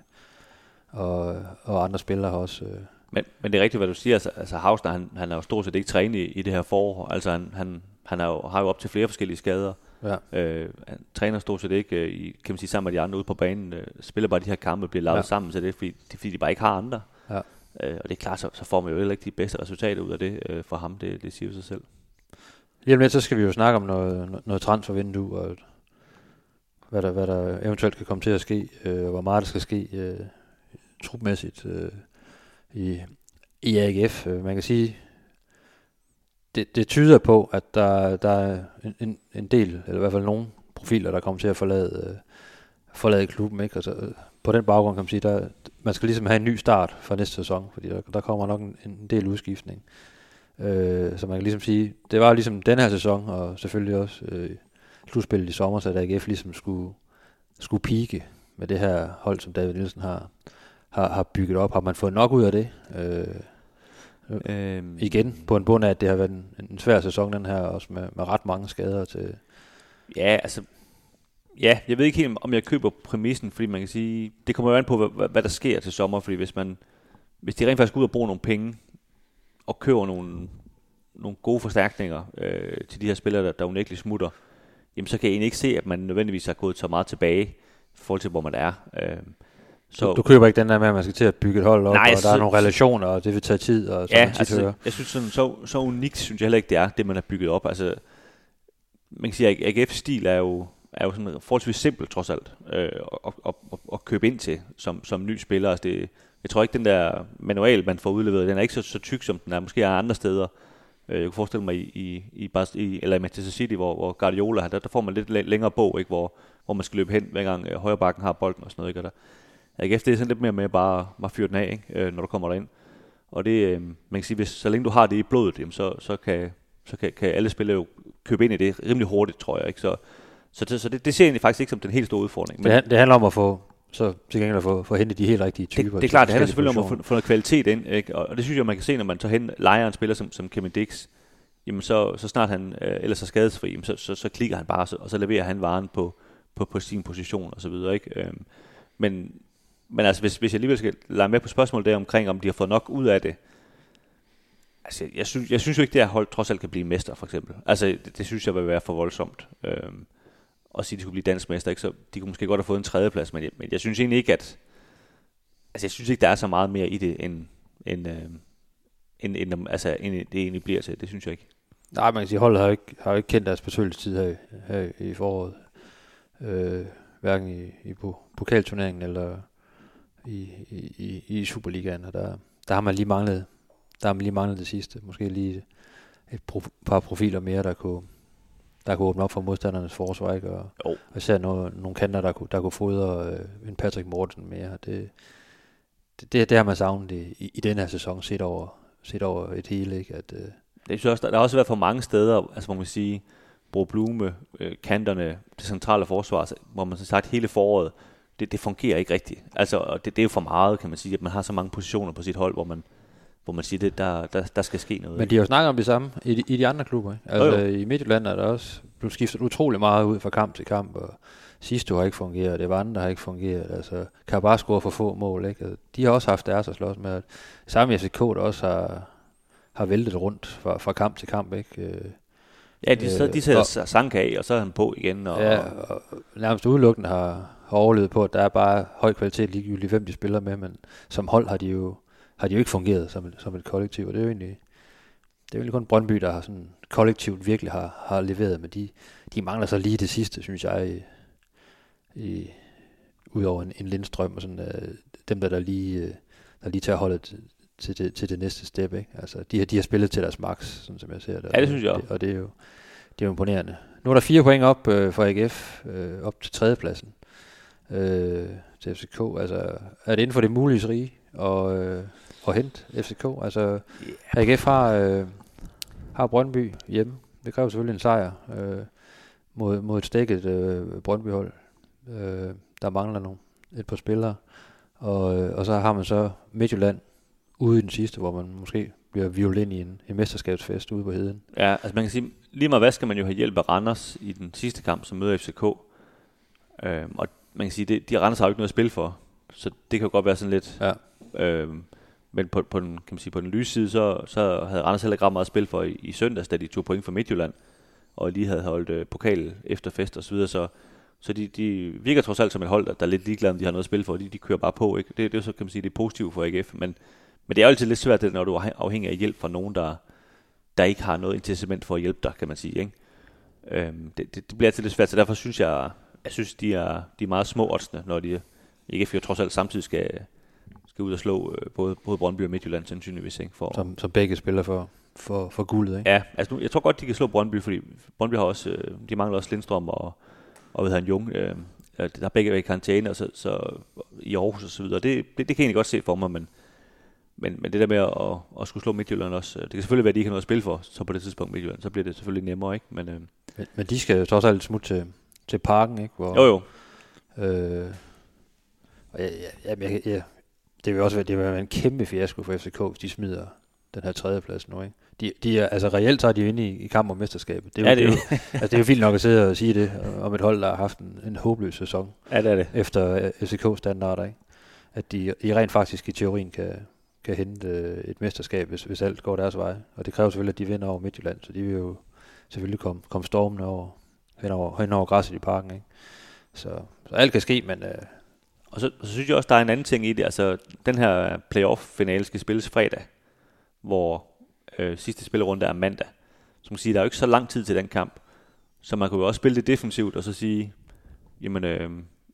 Og, og andre spillere har også... Øh, men, men det er rigtigt, hvad du siger. Altså, altså Hausner, han, han er jo stort set ikke trænet i, i det her forår. Altså, han, han, han er jo, har jo op til flere forskellige skader. Ja. Øh, han træner stort set ikke, øh, i, kan man sige, sammen med de andre ude på banen. Øh, spiller bare de her kampe, bliver lavet ja. sammen, så det er fordi, det er, fordi de bare ikke har andre. Ja. Øh, og det er klart, så, så får man jo heller ikke de bedste resultater ud af det øh, for ham. Det, det siger sig selv. Lige om lidt, så skal vi jo snakke om noget, noget transfervindue, og hvad der, hvad der eventuelt kan komme til at ske, øh, hvor meget der skal ske øh, trupmæssigt øh, i, i AGF. Øh, man kan sige, det, det tyder på, at der, der er en, en, del, eller i hvert fald nogle profiler, der kommer til at forlade, øh, forlade klubben. Ikke? Altså, øh, på den baggrund kan man sige, der, man skal ligesom have en ny start for næste sæson, fordi der, der kommer nok en, en del udskiftning. Øh, så man kan ligesom sige, det var ligesom den her sæson, og selvfølgelig også øh, slutspillet i sommer, så AGF ligesom skulle, skulle pike med det her hold, som David Nielsen har, har, har bygget op. Har man fået nok ud af det? Øh, øhm. Igen på en bund af, at det har været en, en svær sæson, den her, også med, med ret mange skader til... Ja, altså... Ja, jeg ved ikke helt, om jeg køber præmissen, fordi man kan sige, det kommer jo an på, hvad, hvad der sker til sommer, fordi hvis man, hvis de rent faktisk går ud og bruger nogle penge, og køber nogle, nogle gode forstærkninger øh, til de her spillere, der, der unægteligt smutter, jamen så kan jeg egentlig ikke se, at man nødvendigvis har gået så meget tilbage i forhold til, hvor man er. Øh, så, du, du køber ikke den der med, at man skal til at bygge et hold op, nej, og der er nogle relationer, og det vil tage tid, og ja, altså, jeg synes sådan, så, så unikt synes jeg heller ikke, det er, det man har bygget op. Altså, man kan sige, at AGF's stil er jo, er jo sådan forholdsvis simpelt, trods alt, øh, at, at, at, at, købe ind til, som, som ny spiller. Altså det, jeg tror ikke, den der manual, man får udleveret, den er ikke så, så tyk, som den er måske er andre steder. Øh, jeg kunne forestille mig i, i, i, i eller i Manchester City, hvor, hvor Guardiola, der, der får man lidt længere bog, ikke? Hvor, hvor man skal løbe hen, hver gang øh, højre bakken har bolden og sådan noget. Ikke? Og der, AGF, det er sådan lidt mere med bare, bare fyre den af, ikke? Øh, når du kommer derind. Og det, øh, man kan sige, hvis, så længe du har det i blodet, jamen, så, så, kan, så kan, kan alle spillere jo købe ind i det rimelig hurtigt, tror jeg. Ikke? Så, så, det, så det, det ser jeg egentlig faktisk ikke som den helt store udfordring. Men, det, det handler om at få så til gengæld at få, få hentet de helt rigtige typer. Det, det er klart, det handler selvfølgelig om at få, få noget kvalitet ind, ikke? Og, det synes jeg, man kan se, når man tager hen, leger en spiller som, som Kevin Dix, jamen så, så snart han øh, ellers er skadesfri, jamen så, så, så, klikker han bare, så, og så leverer han varen på, på, på sin position og så videre, ikke? Øhm, men, men altså, hvis, hvis jeg alligevel skal lege med på spørgsmålet der omkring, om de har fået nok ud af det, altså, jeg synes, jeg synes jo ikke, det her hold trods alt kan blive mester, for eksempel. Altså, det, det synes jeg vil være for voldsomt. Øhm, og sige, at de skulle blive dansk mester. Ikke? Så de kunne måske godt have fået en tredjeplads, men jeg, men jeg synes egentlig ikke, at... Altså, jeg synes ikke, der er så meget mere i det, end, end, øh, end, end, altså, end det egentlig bliver til. Det synes jeg ikke. Nej, man kan sige, holdet har ikke, har ikke kendt deres besøgelsestid her, her i foråret. Øh, hverken i, i pokalturneringen eller i, i, i Superligaen. Og der, der har man lige manglet, der har man lige manglet det sidste. Måske lige et pro, par profiler mere, der kunne, der kunne åbne op for modstandernes forsvar, ikke? Og, oh. og især nogle, nogle kanter, der kunne, der kunne fodre øh, en Patrick Morten mere. Det, det, det, det har man savnet i, i, i den her sæson, set over, set over et hele, ikke? At, øh, det synes også, der, der har også været for mange steder, altså man sige, Bro Blume, øh, kanterne, det centrale forsvar, altså, hvor man så sagt hele foråret, det, det fungerer ikke rigtigt. Altså, det, det er jo for meget, kan man sige, at man har så mange positioner på sit hold, hvor man, hvor man siger, at der, der, der skal ske noget. Men de har jo snakket om det samme i de, i de andre klubber. Ikke? Altså, jo, jo. i Midtjylland er der også blevet skiftet utrolig meget ud fra kamp til kamp, og sidste har ikke fungeret, det var andre, der har ikke fungeret. Altså, kan bare score for få mål. Ikke? Altså, de har også haft deres at slås med. Samme i FCK, der også har, har væltet rundt fra, fra kamp til kamp. Ikke? Øh, ja, de, så, de sætter øh, Sanka af, og så er han på igen. Og, ja, og nærmest udelukkende har overlevet på, at der er bare høj kvalitet ligegyldigt, hvem de spiller med, men som hold har de jo har de jo ikke fungeret som et, som et kollektiv, og det er jo egentlig, det er jo kun Brøndby, der har sådan kollektivt virkelig har, har leveret, men de, de mangler så lige det sidste, synes jeg, i, i, udover en, en Lindstrøm og sådan, uh, dem der, der lige, uh, der lige tager holdet til, til, det, til det næste step. Ikke? Altså, de, har, de har spillet til deres max, sådan som jeg ser det. Ja, det synes jeg det, Og det er jo det er jo imponerende. Nu er der fire point op uh, for AGF, uh, op til tredjepladsen uh, til FCK. Altså, er det inden for det mulige rige og, uh, at hente FCK? Altså, yeah. AGF har, uh, har Brøndby hjemme. Det kræver selvfølgelig en sejr uh, mod, mod et stikket uh, Brøndby-hold. Uh, der mangler nogle, et par spillere. Og, og så har man så Midtjylland ude i den sidste, hvor man måske bliver violin i en, en mesterskabsfest ude på heden. Ja, altså man kan sige, lige meget hvad skal man jo have hjælp af Randers i den sidste kamp, som møder FCK. Øhm, og man kan sige, det, de Randers har jo ikke noget at spille for, så det kan jo godt være sådan lidt... Ja. Øhm, men på, på, den, kan man sige, på den lyse side, så, så havde Randers heller ikke ret meget at spille for i, i søndags, da de tog point for Midtjylland, og lige havde holdt øh, pokal efter fest og så videre, så så de, de virker trods alt som et hold, der, der er lidt ligeglade, om de har noget at spille for. De, de kører bare på. Ikke? Det, det er så, kan man sige, det er positivt for AGF. Men, men det er jo altid lidt svært, det, når du er afhængig af hjælp fra nogen, der, der ikke har noget incitament for at hjælpe dig, kan man sige. Ikke? Øhm, det, det, det, bliver altid lidt svært, så derfor synes jeg, jeg synes, de er, de er meget små oddsene, når de AGF jo trods alt samtidig skal, skal ud og slå øh, både, både Brøndby og Midtjylland sandsynligvis. Ikke? For, som, som begge spiller for, for, for guldet, ikke? Ja, altså nu, jeg tror godt, de kan slå Brøndby, fordi Brøndby har også, øh, de mangler også Lindstrøm og, og ved han Jung, øh, der er begge væk i karantæne, og så, så, i Aarhus og så videre. Det, det, det kan jeg egentlig godt se for mig, men, men, men det der med at, at skulle slå Midtjylland også, det kan selvfølgelig være, at de ikke har noget at spille for, så på det tidspunkt Midtjylland, så bliver det selvfølgelig nemmere, ikke? Men, øh, men, men de skal jo trods alt smutte til, til parken, ikke? Hvor, jo, jo. Øh, og ja, ja, ja, ja, det vil også være, det vil være en kæmpe fiasko for FCK, hvis de smider den her tredjeplads nu, ikke? De, de er, altså reelt så er de jo inde i, i kamp om mesterskabet. Det er, jo, ja, det, er jo, altså, det er jo vildt nok at sidde og sige det om et hold, der har haft en, en håbløs sæson. Ja, det er det. Efter FCK-standarder, ikke? At de, de rent faktisk i teorien kan, kan hente øh, et mesterskab, hvis, hvis alt går deres vej. Og det kræver selvfølgelig, at de vinder over Midtjylland, så de vil jo selvfølgelig komme, komme stormende over, hen over, hen over græsset i parken, ikke? Så, så alt kan ske, men... Øh, og så, så synes jeg også, der er en anden ting i det. Altså, den her playoff-finale skal spilles fredag, hvor øh, sidste spillerunde er mandag. Så man kan sige, der er jo ikke så lang tid til den kamp. Så man kunne jo også spille det defensivt, og så sige, jamen, øh,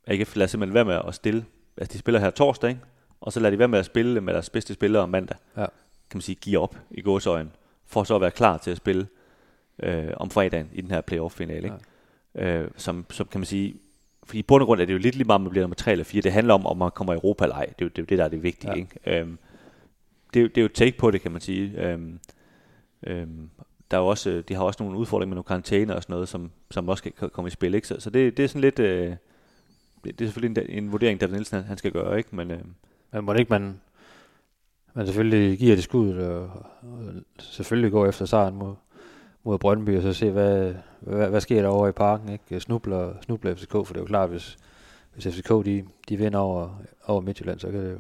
AGF lader simpelthen være med at stille. Altså, de spiller her torsdag, ikke? og så lader de være med at spille med deres bedste spillere om mandag. Ja. Kan man sige, give op i gåsøjen, for så at være klar til at spille øh, om fredagen i den her playoff-finale. Ikke? Ja. Øh, som, som kan man sige, fordi i bund og grund er det jo lidt lige meget, om man bliver nummer 3 eller 4. Det handler om, om man kommer i Europa eller ej. Det er jo det, er jo det der er det vigtige. Ja. Ikke? Øhm, det, det er jo take på det, kan man sige. Øhm, øhm, der er jo også, de har også nogle udfordringer med nogle karantæner og sådan noget, som, som også kan komme i spil. Ikke? Så, så det, det er sådan lidt... Øh, det, det er selvfølgelig en, en vurdering, David Nielsen han skal gøre, ikke? Men, øh, Men må det ikke man, man selvfølgelig giver det skud, og, og selvfølgelig går efter sejren mod, mod Brøndby, og så se, hvad, hvad, hvad sker der over i parken, ikke? Snubler, snubler FCK, for det er jo klart, hvis, hvis FCK de, de vinder over, over Midtjylland, så kan det jo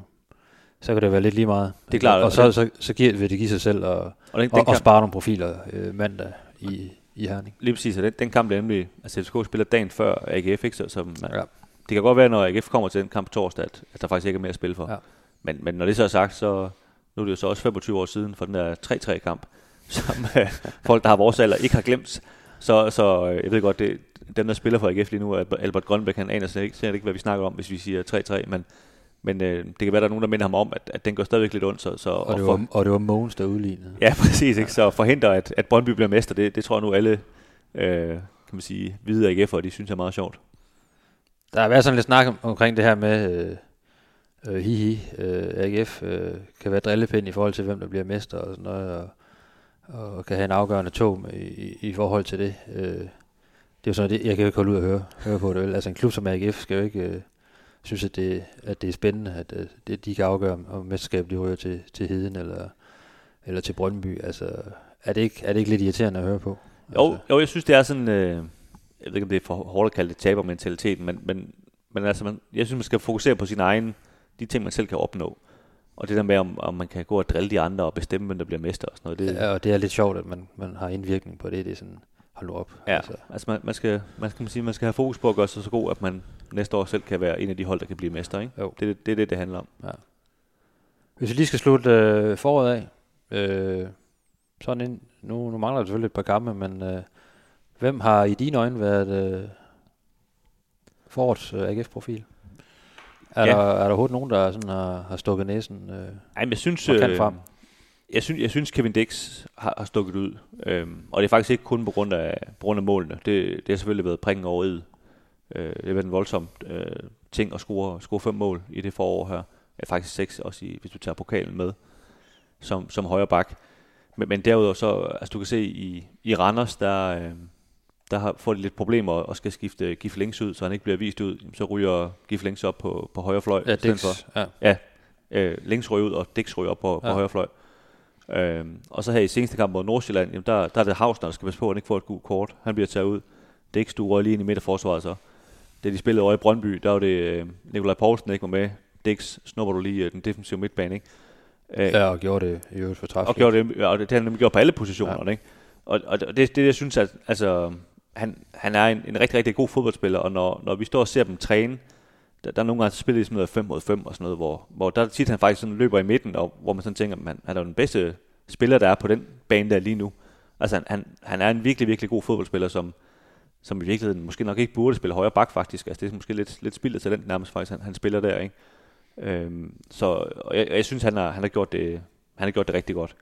så kan det være lidt lige meget. Det er klart. Og, så, så, så giver, vil det give sig selv at, og, den, den og, og spare nogle profiler øh, mandag i, i Herning. Lige præcis, og den, den kamp er nemlig, altså FCK spiller dagen før AGF, ikke? Så, så man, ja. det kan godt være, når AGF kommer til den kamp torsdag, at, at der faktisk ikke er mere at spille for. Ja. Men, men når det så er sagt, så nu er det jo så også 25 år siden for den der 3-3 kamp, som øh, folk, der har vores alder, ikke har glemt. Så, så øh, jeg ved godt, det, den der spiller for AGF lige nu, Albert Grønbæk, han aner slet ikke, ikke, hvad vi snakker om, hvis vi siger 3-3, men men øh, det kan være, der er nogen, der minder ham om, at, at den går stadigvæk lidt ondt. Så, så, og, det var, for, og det var Mogens, der udlignede. Ja, præcis. Ikke? Så forhindre, at, at Brøndby bliver mester, det, det tror jeg nu alle øh, kan man sige, hvide AGF'er, de synes er meget sjovt. Der har været sådan lidt snak om, omkring det her med øh, øh, hihi, øh, AGF øh, kan være drillepind i forhold til, hvem der bliver mester og sådan noget, og, og kan have en afgørende tog med, i, i forhold til det. Øh, det er jo sådan, det, jeg kan jo ikke holde ud og høre, høre på det. Altså en klub som AGF skal jo ikke... Øh, synes, at det, at det er spændende, at, at det, de kan afgøre, om mesterskabet de ryger til, til Heden eller, eller til Brøndby. Altså, er det, ikke, er det ikke lidt irriterende at høre på? Jo, altså. jo jeg synes, det er sådan... Øh, jeg ved ikke, om det er for hårdt at kalde det tabermentaliteten, men, men, men altså, man, jeg synes, man skal fokusere på sin egen, de ting, man selv kan opnå. Og det der med, om, om man kan gå og drille de andre og bestemme, hvem der bliver mester og sådan noget. Det, ja, og det er lidt sjovt, at man, man har indvirkning på det. Det er sådan, hold nu op. Ja, altså, altså man, man, skal, man, skal, man, sige, man skal have fokus på at gøre sig så god, at man næste år selv kan være en af de hold, der kan blive mester. Ikke? Jo. Det, det, det er det, det handler om. Ja. Hvis vi lige skal slutte øh, foråret af, øh, sådan en, nu, nu mangler der selvfølgelig et par kampe, men øh, hvem har i dine øjne været øh, forårets øh, AGF-profil? Er, Ja. der, er der overhovedet nogen, der sådan har, har stukket næsen? Øh, Ej, men jeg synes, øh, frem? jeg synes, jeg synes Kevin Dix har, har stukket ud. Øhm, og det er faktisk ikke kun på grund af, på grund af målene. Det, det har selvfølgelig været prikken over i. Øh, det har været en voldsom øh, ting at score, score fem mål i det forår her. Ja, faktisk seks, også i, hvis du tager pokalen med, som, som højre bak. Men, men derudover så, altså du kan se i, i Randers, der, øh, der har, får de lidt problemer og skal skifte Gif Links ud, så han ikke bliver vist ud. Så ryger Gif Links op på, på højre fløj. Ja, Dix. for Ja. øh, Links ryger ud, og Dix ryger op på, på Ja. højre fløj. Øhm, og så her i seneste kamp mod Nordsjælland, jamen der, der er det Hausner, der skal passe på, at han ikke får et gult kort. Han bliver taget ud. Dix, du røg lige ind i midterforsvaret så. Da de spillede over i Brøndby, der var det øh, Nikolaj Poulsen, der ikke var med. Dix, snupper du lige øh, den defensive midtbane, ikke? Øh, ja, og gjorde det i øvrigt for træf. og gjorde det, og det, det han nemlig gjort på alle positionerne, ja. ikke? Og, og det, det, jeg synes, at altså, han, han er en, en rigtig, rigtig god fodboldspiller, og når, når vi står og ser dem træne, der, der er nogle gange de sådan noget 5 mod 5 og sådan noget, hvor, hvor der tit han faktisk sådan løber i midten, og hvor man sådan tænker, man, han er jo den bedste spiller, der er på den bane der lige nu. Altså han, han, han er en virkelig, virkelig god fodboldspiller, som, som i virkeligheden måske nok ikke burde spille højre bak faktisk. Altså det er måske lidt, lidt spildet talent nærmest faktisk, han, han spiller der, ikke? Øhm, så og jeg, og jeg synes, han har, han har gjort det, han har gjort det rigtig godt.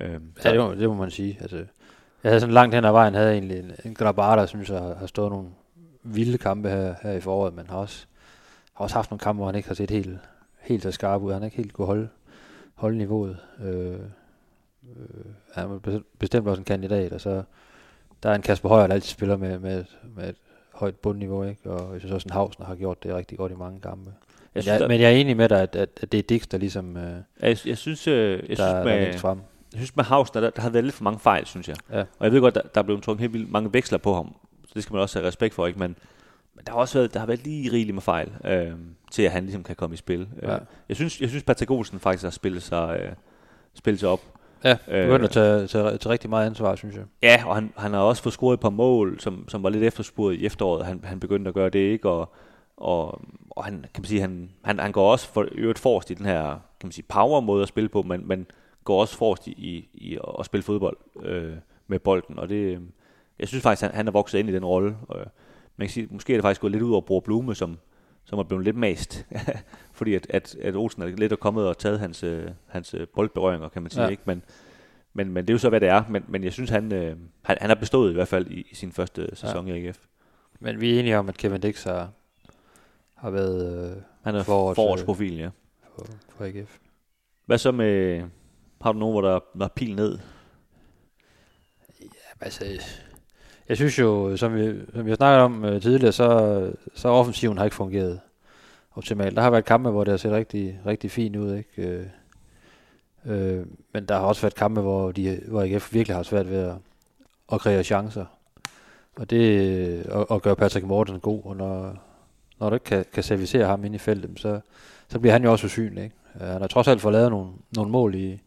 Øhm, Ja, det må, det må man sige. Altså, jeg havde sådan langt hen ad vejen, havde jeg egentlig en, en Grabara, der synes jeg har, stået nogle vilde kampe her, her i foråret, men har også, har også haft nogle kampe, hvor han ikke har set helt, helt så skarp ud. Han har ikke helt kunne holde, holde niveauet. Øh, øh, han er be- bestemt også en kandidat, og så der er en Kasper Højer, der altid spiller med, med, et, med et højt bundniveau, ikke? og jeg synes også, en Havsner har gjort det rigtig godt i mange kampe. jeg Men synes, jeg, der, men jeg er enig med dig, at, at, at det er Dix, der ligesom øh, jeg, jeg synes, øh, jeg synes der, der er med, længst frem. Jeg synes med Hausner, der, der har været lidt for mange fejl, synes jeg. Ja. Og jeg ved godt, der, der er blevet trukket helt vildt mange veksler på ham. Så det skal man også have respekt for, ikke? Men, men der har også været, der har været lige rigeligt med fejl, øh, til at han ligesom kan komme i spil. Ja. Øh, jeg synes, jeg synes Patrick Olsen faktisk har spillet sig, øh, spillet sig op. Ja, Øh, begynder at tage, tage, tage rigtig meget ansvar, synes jeg. Ja, og han, han har også fået scoret et par mål, som, som var lidt efterspurgt i efteråret. Han, han begyndte at gøre det, ikke? Og, og, og han, kan man sige, han, han, han går også for, øvrigt forrest i den her, kan man sige, power måde at spille på, men, men går også forrest i, i, i at spille fodbold øh, med bolden, og det, øh, jeg synes faktisk, han, han er vokset ind i den rolle. Og, man kan sige, måske er det faktisk gået lidt ud over Bror Blume, som, som er blevet lidt mast, fordi at, at, at Olsen er lidt er kommet og taget hans, øh, hans øh, boldberøringer, kan man sige, Ja. ikke? Men, men, men det er jo så, hvad det er. Men, men jeg synes, han, øh, han, han har bestået i hvert fald i, i sin første sæson ja. i AGF. Men vi er enige om, at Kevin Dix har, har været øh, Han er Forårs, forårsprofil, ja. for, for AGF. Hvad så med, har du nogen, hvor der var pil ned? Ja, Altså, jeg synes jo, som vi, som vi har snakket om øh, tidligere, så, så offensiven har ikke fungeret optimalt. Der har været kampe, hvor det har set rigtig, rigtig fint ud, ikke? Øh, øh, men der har også været kampe, hvor, de, hvor IKF virkelig har svært ved at, at kreere chancer. Og det øh, og, og gøre Patrick Morten god, og når, når du ikke kan, kan servicere ham ind i feltet, så, så bliver han jo også usynlig. Ikke? Øh, han har trods alt fået lavet nogle, nogle mål i,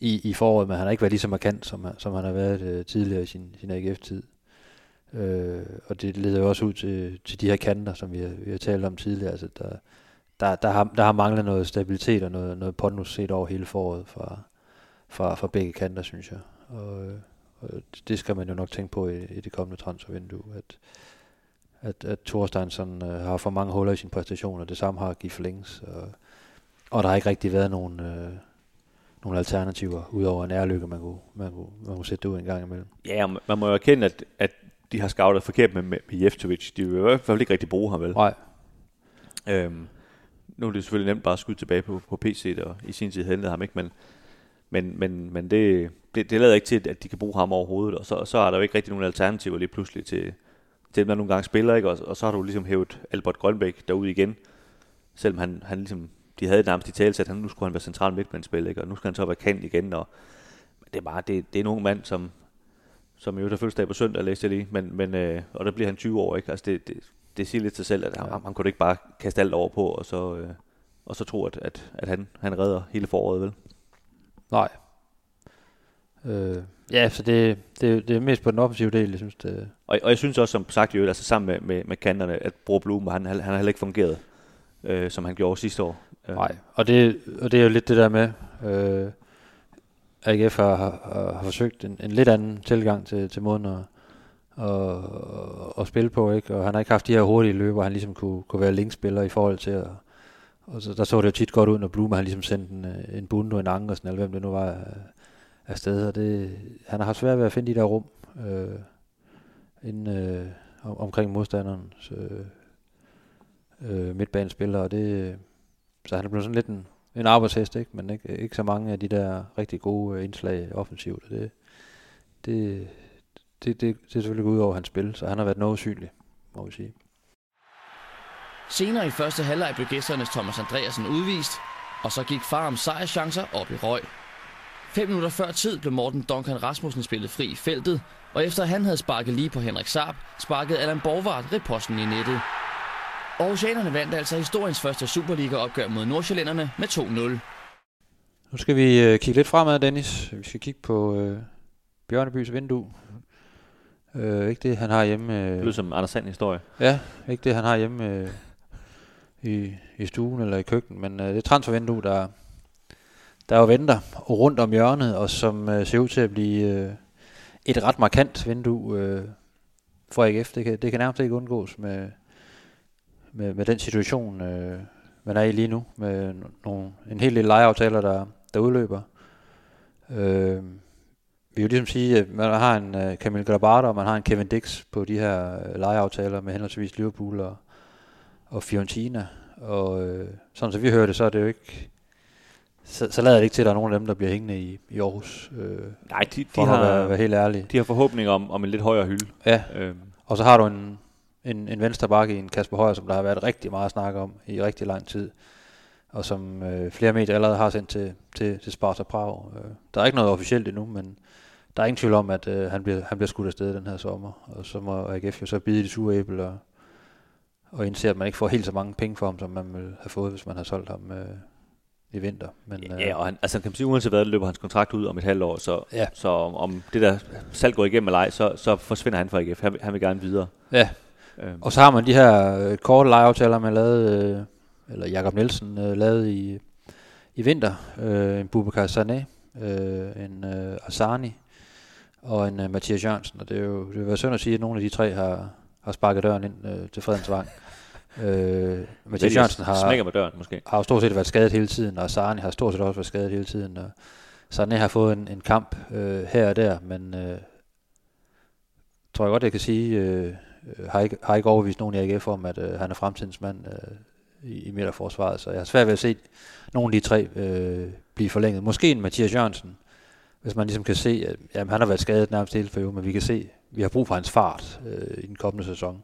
i, i foråret, men han har ikke været lige så markant, som, som han har været øh, tidligere i sin, sin AGF-tid. Øh, og det leder jo også ud til, til de her kanter, som vi har, vi har talt om tidligere. Altså, der, der, der, har, der har manglet noget stabilitet og noget, noget pondus set over hele foråret fra, fra, fra begge kanter, synes jeg. Og, øh, og det skal man jo nok tænke på i, i det kommende transfervindue, at, at, at Thorsteinsson øh, har for mange huller i sine præstationer. Det samme har Gif Links. Og, og der har ikke rigtig været nogen, øh, nogle alternativer, udover en ærlykke, man kunne, man kunne, man kunne sætte ud en gang imellem. Ja, man må jo erkende, at, at de har scoutet forkert med, med, med Jeftovic. De vil i hvert fald ikke rigtig bruge ham, vel? Nej, Øhm, nu er det selvfølgelig nemt bare at skyde tilbage på, på PC, og i sin tid hentede ham ikke, men, men, men, men det, det, det lader ikke til, at de kan bruge ham overhovedet, og så, så er der jo ikke rigtig nogen alternativer lige pludselig til, til dem, der nogle gange spiller, ikke? Og, og så har du ligesom hævet Albert Grønbæk derud igen, selvom han, han ligesom, de havde nærmest i tale at han, nu skulle han være central midtbanespiller, ikke? og nu skal han så være kant igen, og men det er bare, det, det er en ung mand, som, som jo der fødselsdag på søndag, læste jeg lige, men, men, øh, og der bliver han 20 år, ikke? Altså det, det, det siger lidt til sig selv, at han, Ja. han kunne da ikke bare kaste alt over på, og så, øh, og så tro, at, at, at han, han redder hele foråret, vel? nej. Øh, ja, så det, det, det er mest på den offensive del, jeg synes, det, Og, og jeg synes også, som sagt jo, altså sammen med, med, med kanterne, at Bror Blume, han, han, han har heller ikke fungeret, øh, som han gjorde sidste år. Nej, og det, og det er jo lidt det der med, øh, AGF har, har, har forsøgt en, en lidt anden tilgang til, til måden at, at, at spille på, ikke? og han har ikke haft de her hurtige løber, han ligesom kunne, kunne være linkspiller i forhold til og, og så, der så det jo tit godt ud, når Blume han ligesom sendte en, en Bundo, en Ankersen, eller hvem det nu var øh, afsted, og det, han har haft svært ved at finde de der rum øh, inden, øh, om, omkring modstanderen øh, øh, midtbanespillere, og det, så han er blevet sådan lidt en, en arbejdshest, ikke? men ikke, ikke så mange af de der rigtig gode øh, indslag offensivt. Det, det, det, det, det er selvfølgelig gået ud over hans spil, så han har været noget usynlig, må vi sige. Senere i første halvleg blev gæsternes Thomas Andreasen udvist, og så gik Farm sejrchancer op i røg. Fem minutter før tid blev Morten Duncan Rasmussen spillet fri i feltet, og efter han havde sparket lige på Henrik Saab, sparkede Allan Borgvart reposten i nettet. Aarhusianerne vandt altså historiens første Superliga-opgør mod Nordsjællænderne med 2-0. Nu skal vi øh, kigge lidt fremad, Dennis. Vi skal kigge på øh, Bjørnebys vindue. Øh, ikke det, han har hjemme... Øh, Det lyder som Anders Sand historie. Ja, ikke det, han har hjemme øh, i, i stuen eller i køkkenet, men øh, det er transfervindue, der, der jo venter rundt om hjørnet, og som øh, ser ud til at blive øh, et ret markant vindue øh, for AGF. Det kan, det kan nærmest ikke undgås med, med, med den situation, øh, man er i lige nu, med nogle, en hel del lejeaftaler, der, der udløber. Øh, vi vil jo ligesom sige, at man har en uh, Camille Grabata, og man har en Kevin Dix på de her uh, lejeaftaler med henholdsvis Liverpool og, og Fiorentina. Og øh, sådan som vi hører det, så er det jo ikke... Så, så lader det ikke til, at der er nogen af dem, der bliver hængende i, i Aarhus. Øh, Nej, de, de, for har, at være, være helt ærlig. de har forhåbninger om, om en lidt højere hylde. Ja, Øhm, og så har du en, en, en venstre bakke i en Kasper Højer, som der har været rigtig meget snak om i rigtig lang tid. Og som øh, flere medier allerede har sendt til, til, til Sparta Prag. Øh, der er ikke noget officielt endnu, men der er ingen tvivl om, at øh, han, bliver, han bliver skudt afsted den her sommer. Og så må AGF jo så bide i de sure æble og, og indse, at man ikke får helt så mange penge for ham, som man ville have fået, hvis man har solgt ham øh, i vinter. Men, øh, ja, og han, altså, kan man sige, uanset hvad, løber hans kontrakt ud om et halvt år, så, Ja. så om, om det der salg går igennem eller ej, så, så forsvinder han fra AGF. Han, han vil gerne videre. ja, Øhm, Og så har man de her øh, korte lejeaftaler, man lavede, øh, eller Jakob Nielsen øh, lavede i, i vinter. Øh, en Bubakar Sané, øh, en øh, Asani og en øh, Mathias Jørgensen. Og det er jo det vil være synd at sige, at nogle af de tre har, har sparket døren ind øh, til Fredens Vang. øh, Mathias Jørgensen har, med døren, måske. har jo stort set været skadet hele tiden, og Asani har stort set også været skadet hele tiden. Og Sané har fået en, en kamp øh, her og der, men øh, tror jeg godt, jeg kan sige, øh, øh, har, ikke, har ikke overbevist nogen i AGF om, at øh, han er fremtidens mand øh, i, i midterforsvaret. Så jeg har svært ved at se nogen af de tre øh, blive forlænget. Måske en Mathias Jørgensen, hvis man ligesom kan se, at jamen, han har været skadet nærmest hele perioden, men vi kan se, at vi har brug for hans fart øh, i den kommende sæson.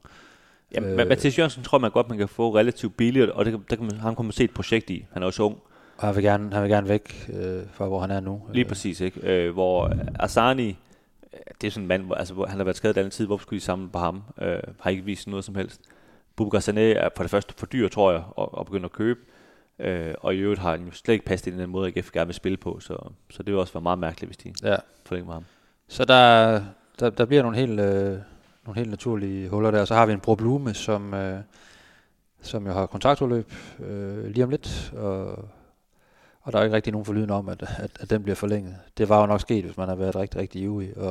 Jamen, Øh. Mathias Jørgensen tror man godt, man kan få relativt billigt, og det, der kan man, han kommer se et projekt i. Han er også ung. Og han vil gerne, han vil gerne væk øh, fra, hvor han er nu. Lige præcis, ikke? Øh, hvor Asani, det er sådan en mand, hvor, altså, hvor han har været skadet altid tid. Hvorfor skulle de samle på ham? Øh, har ikke vist noget som helst. Bubakar Sané er for det første for dyr, tror jeg, at, at begynde at købe. Øh, og i øvrigt har han jo slet ikke passet ind i den måde, AGF gerne vil spille på. Så, så det vil også være meget mærkeligt, hvis de Ja, forlænger med ham. Så der, der, der bliver nogle helt, øh, nogle helt naturlige huller der. Så har vi en Bro Blume, som, øh, som jo har kontraktudløb øh, lige om lidt, og, og der er ikke rigtig nogen forlyden om, at, at, at den bliver forlænget. Det var jo nok sket, hvis man har været rigtig, rigtig ivrig. Og,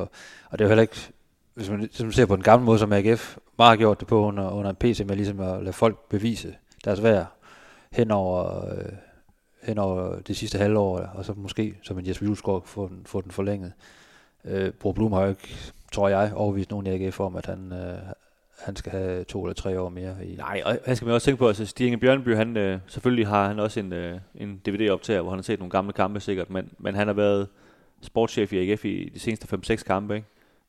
og det er jo heller ikke, hvis man, hvis man ser på den gamle måde, som AGF meget har gjort det på under, under en PC, med ligesom at lade folk bevise deres værd hen over, øh, hen over det sidste halvår, og så måske, som en Jesper Julesgaard, få den, få den forlænget. Øh, Bro Blum har jo ikke, tror jeg, overvist nogen i AGF om, at han, øh, han skal have to eller tre år mere i. Nej, og her skal man også tænke på, at altså, Stig Inge Bjørnby, han, øh, selvfølgelig har han også en, øh, en DVD-optager, hvor han har set nogle gamle kampe sikkert, men, men han har været sportschef i AGF i de seneste 5-6 kampe, ikke?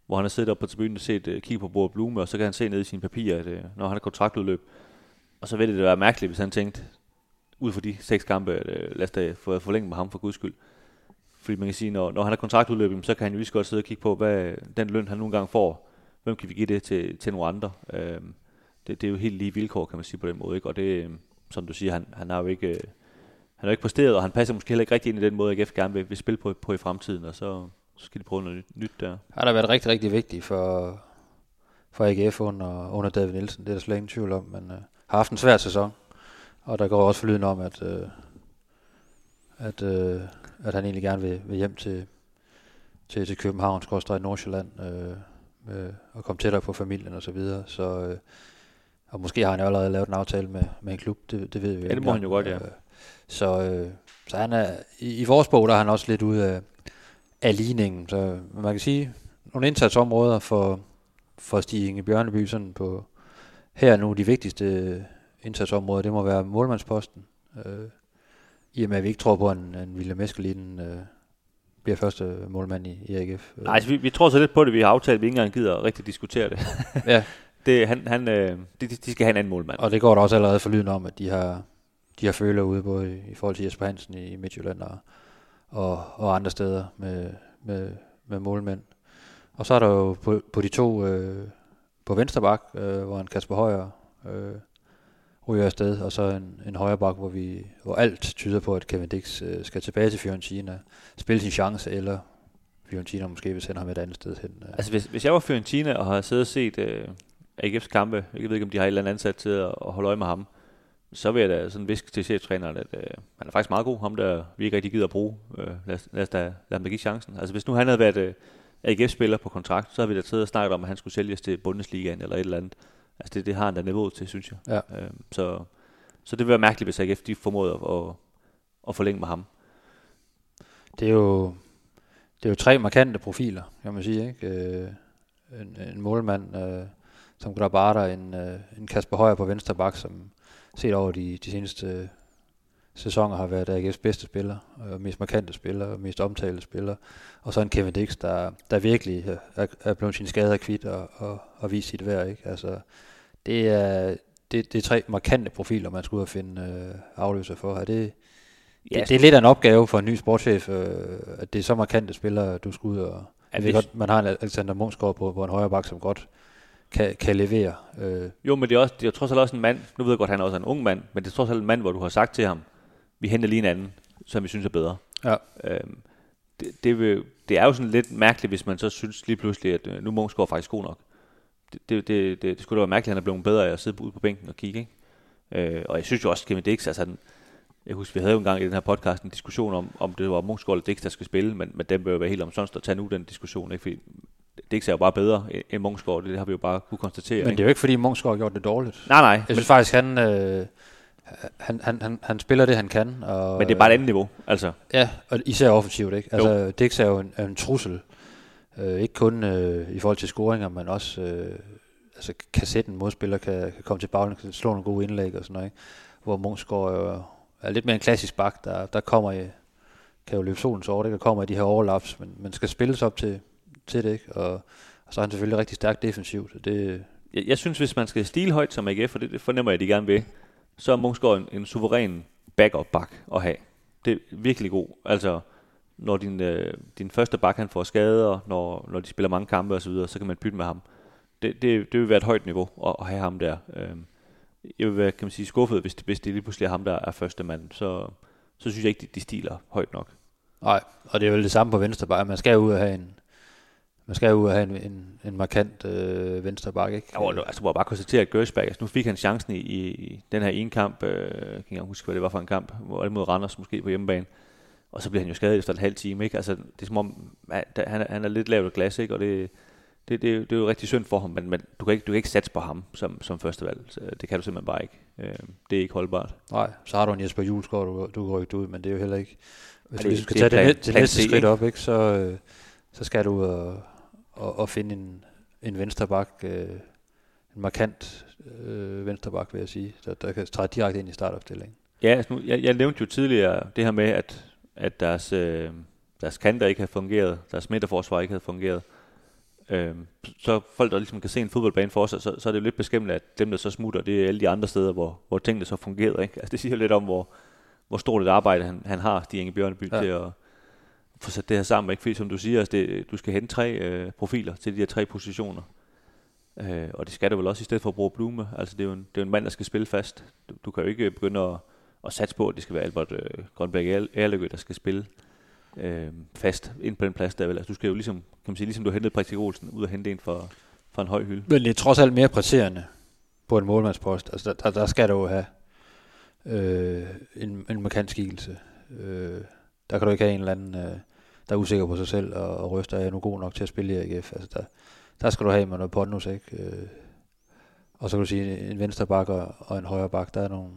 hvor han har siddet op på tribunen og set, øh, kigge på Bor Blume, og så kan han se ned i sine papirer, at øh, når han har kontraktudløb, og så ville det være mærkeligt, hvis han tænkte, ud fra de seks kampe, at øh, lad os da få forlænget med ham for guds skyld. Fordi man kan sige, når, når han har kontraktudløb, så kan han jo lige så godt sidde og kigge på, hvad den løn, han nogle gange får, hvem kan vi give det til, til nogle andre? Øh, det, det er jo helt lige vilkår, kan man sige på den måde. Ikke? Og det, øhm, som du siger, han, han har jo ikke, øh, han har ikke præsteret, og han passer måske heller ikke rigtig ind i den måde, AGF gerne vil, vil spille på, på i fremtiden, og så, så skal de prøve noget nyt, nyt der. Har har været rigtig, rigtig vigtigt for, for AGF under, under David Nielsen. Det er der slet ingen tvivl om, men øh, har haft en svær sæson. Og der går også forlyden om, at, øh, at, øh, at han egentlig gerne vil, vil hjem til, til, til København, skorstræk Nordsjælland, øh, med at komme tættere på familien og så videre. Så, øh, og måske har han jo allerede lavet en aftale med, med en klub, det, det ved vi Ja, det må han jo godt, ja. Øh, så, øh, så han er, i, i vores bog, der er han også lidt ude af, af ligningen. Så man kan sige, nogle indsatsområder for, for Stig Inge Bjørneby, sådan på her nu, de vigtigste indsatsområder, det må være målmandsposten. Øh, I og med, at vi ikke tror på, at en, en William Eskelinen øh, bliver første målmand i, i AGF. Nej, altså, vi, vi tror så lidt på det, vi har aftalt, at vi ikke engang gider rigtig diskutere det. ja, det han, han, øh, de, de skal have en anden målmand. og det går der også allerede for lyden om, at de har, de har føler ude både i, i forhold til Jesper Hansen i Midtjylland og, og, og andre steder med, med, med målmænd. Og så er der jo på, på de to øh, på venstre bak, øh, hvor en Kasper Højer øh, ryger afsted, og så en, en højre bak, hvor, vi, hvor alt tyder på, at Kevin Dix øh, skal tilbage til Fiorentina, spille sin chance, eller Fiorentina måske vil sende ham et andet sted hen. Øh. Altså, hvis, hvis jeg var Fiorentina og havde siddet og set øh, AGF's kampe, jeg ved ikke, om de har et eller andet ansat til at, at holde øje med ham, så vil jeg da sådan viske til cheftræneren, at øh, han er faktisk meget god, ham der vi ikke rigtig gider at bruge. Øh, lad, os, lad, os da, lad ham da give chancen. Altså, hvis nu han havde været øh, AGF-spiller på kontrakt, så havde vi da siddet og snakket om, at han skulle sælges til Bundesligaen eller et eller andet. Altså, det, det har han da niveau til, synes jeg. Ja. Øh, så, så det vil være mærkeligt, hvis AGF de formåede at, at, at forlænge med ham. Det er jo, det er jo tre markante profiler, kan man sige. Ikke? Øh, en, en målmand øh, som Grabata, en, øh, en Kasper Højer på venstre bak, som set over de, de seneste sæsoner har været AGF's bedste spiller, og mest markante spiller, og mest omtalte spiller. Og så en Kevin Dix, der, der virkelig er, er blevet sin skader kvidt og, og, og vist sit værd. Ikke? Altså, det, er, det, det er tre markante profiler, man skulle ud og finde øh, afløser for. Er det, Ja, det, det er lidt af en opgave for en ny sportschef, øh, at det er så markante spillere, du skal ud og... Jeg ved godt, man har en Alexander Munchsgaard på, på en højre bak, som godt kan, kan levere. Øh, Jo, men det er, også, det er trods alt også en mand, nu ved jeg godt, han er også en ung mand, men det er trods alt en mand, hvor du har sagt til ham, vi henter lige en anden, som vi synes er bedre. ja. Øhm, det, det, vil, det er jo sådan lidt mærkeligt, hvis man så synes lige pludselig, at øh, nu er Munchsgaard faktisk god nok. Det, det, det, det, det skulle da være mærkeligt, at han er blevet bedre af at sidde ude på bænken og kigge. Ikke? Øh, og jeg synes jo også, Kevin Dix, altså den, jeg husker, vi havde jo engang i den her podcast en diskussion om, om det var Munchsgaard eller Dix, der skal spille, men, men den bør jo være helt omsonst at tage nu den diskussion, ikke? fordi Dix er jo bare bedre end- Munchsgaard, det har vi jo bare kunne konstatere. Men det er jo ikke, fordi Munchsgaard har gjort det dårligt. Nej, nej, Jeg men, synes faktisk, han, øh, han, han, han, han spiller det, han kan. Og, men det er bare et andet niveau. Altså, Ja, og især offensivt, ikke? Altså, jo. Dix er jo en, er en trussel. Øh, ikke kun øh, i forhold til scoringer, men også øh, altså, kan sætte en modspiller, kan, kan komme til baglen, kan slå nogle gode indlæg og sådan noget, ikke? Hvor Munchsgaard jo er lidt mere en klassisk bak, der, der kommer i, kan jo løbe solens over? Og kommer i de her overlaps, men, men skal spilles op til, til det, ikke? Og, og så er han selvfølgelig rigtig stærkt defensivt. Det, jeg, jeg synes, hvis man skal stile højt som AGF, og det, det fornemmer jeg, at de gerne vil, så er Munchsgaard en, en suveræn backup bak at have. Det er virkelig god. Altså, når din, øh, din første bak han får skader, når, når de spiller mange kampe osv., så, så kan man bytte med ham. Det, det, det vil være et højt niveau at, at have ham der. Øh, jeg vil være, kan man sige, skuffet, hvis det, hvis det lige pludselig er ham, der er første mand. Så, så synes jeg ikke, de, de stiler højt nok. Nej, og det er vel det samme på venstre bak. Man skal jo ud og have en, man skal jo have en, en, en markant øh, venstre bak, ikke? Må, altså, må jeg bare konstatere, at Gersberg, altså, nu fik han chancen i, i, den her ene kamp, øh, jeg kan ikke huske, hvad det var for en kamp, hvor det mod Randers måske på hjemmebane, og så bliver han jo skadet efter en halv time, ikke? Altså, det er som om, at han, er- han er lidt lavt af glas, ikke? Og det, det, det, det er jo rigtig synd for ham, men, men du, kan ikke, du kan ikke satse på ham som, som førstevalg. Så det kan du simpelthen bare ikke. Øh, det er ikke holdbart. Nej, så har du en Jesper Julesgaard, du, du kan rykke ud, men det er jo heller ikke... Hvis du det- ligesom skal det tage plan- det, plan næste C, skridt ikke? op, ikke, så, øh, så skal du ud og, og, finde en, en venstre bak, øh, en markant øh, venstre bak, vil jeg sige, der, der kan træde direkte ind i startopstillingen. Ja, altså nu, jeg, jeg nævnte jo tidligere det her med, at, at deres, øh, deres kanter ikke havde fungeret, deres midterforsvar ikke havde fungeret. Øh, så folk, der ligesom kan se en fodboldbane for sig, så, så er det jo lidt beskæmmende, at dem, der så smutter, det er alle de andre steder, hvor, hvor tingene så fungerer. Ikke? Altså, det siger lidt om, hvor, hvor stort et arbejde han, han har, de Inge Bjørneby, ja. til at få sat det her sammen. Ikke? Fordi som du siger, altså det, du skal hente tre øh, profiler til de her tre positioner. Øh, og det skal du vel også i stedet for at bruge Blume. Altså det er jo en, det er en mand, der skal spille fast. Du, du kan jo ikke begynde at, at satse på, at det skal være Albert øh, Grønberg Erløgø, der skal spille øh, fast ind på den plads der vel. Altså du skal jo ligesom, kan man sige, ligesom du hentede Prætik Olsen ud og hente en for, for en høj hylde. Men det er trods alt mere presserende på en målmandspost. Altså, der, der, der skal du jo have øh, en, en markant skikkelse. Øh, der kan du ikke have en eller anden øh, der er usikker på sig selv og, og ryster, er jeg nu god nok til at spille i AGF? Altså der, der skal du have med noget pondus, ikke? Øh, og så kan du sige, en venstre bak og, og en højre bak, der er nogle,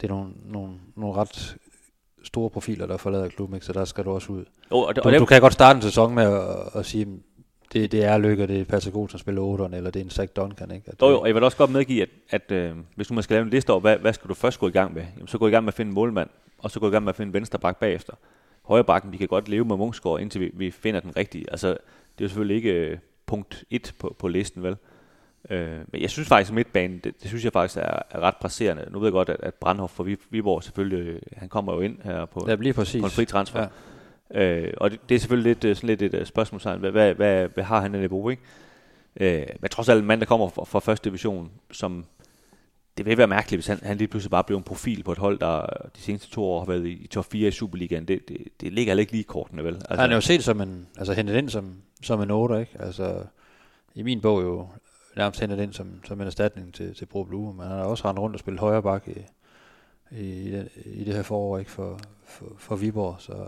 det er nogle, nogle, nogle ret store profiler, der forlader klubben, ikke? så der skal du også ud. Oh, og, Du, og, du kan godt starte en sæson med at, at sige, det, det er Lykke, det er Patrick God, som spiller 8'eren, eller det er en Zach Duncan. Ikke? At, Jo, jo, og jeg vil også godt medgive, at, at øh, hvis nu man skal lave en liste over, hvad, hvad skal du først gå i gang med? Jamen, så gå i gang med at finde en målmand, og så gå i gang med at finde en venstre bak bagefter. Højre bakken, vi kan godt leve med Munchsgaard, indtil vi, vi finder den rigtige. Altså, det er jo selvfølgelig ikke øh, punkt 1 på, på listen, vel? Øh, men jeg synes faktisk, at midtbanen, det, det synes jeg faktisk er, er ret presserende. Nu ved jeg godt, at, at Brandhoff fra Vi- Viborg selvfølgelig, øh, han kommer jo ind her på, Ja, lige præcis. på en fri transfer. Ja. Øh, og det, det er selvfølgelig lidt, øh, sådan lidt et øh, spørgsmålstegn. Hvad, hvad, hvad, hvad har han af niveau, ikke? Øh, men trods alt en mand, der kommer fra, fra første division, som det vil være mærkeligt, hvis han, han lige pludselig bare blev en profil på et hold, der øh, de seneste to år har været i, i top 4 i Superligaen. Det, det, det ligger heller ikke lige i kortene, vel? Altså, han er jo set som en, altså hentet ind som, som en 8, ikke? Altså, i min bog jo nærmest hentet ind som, som en erstatning til, til Bro Blue, men han har også rendt rundt og spillet højre bak i, i, i det her forår, ikke? For, for, for Viborg, så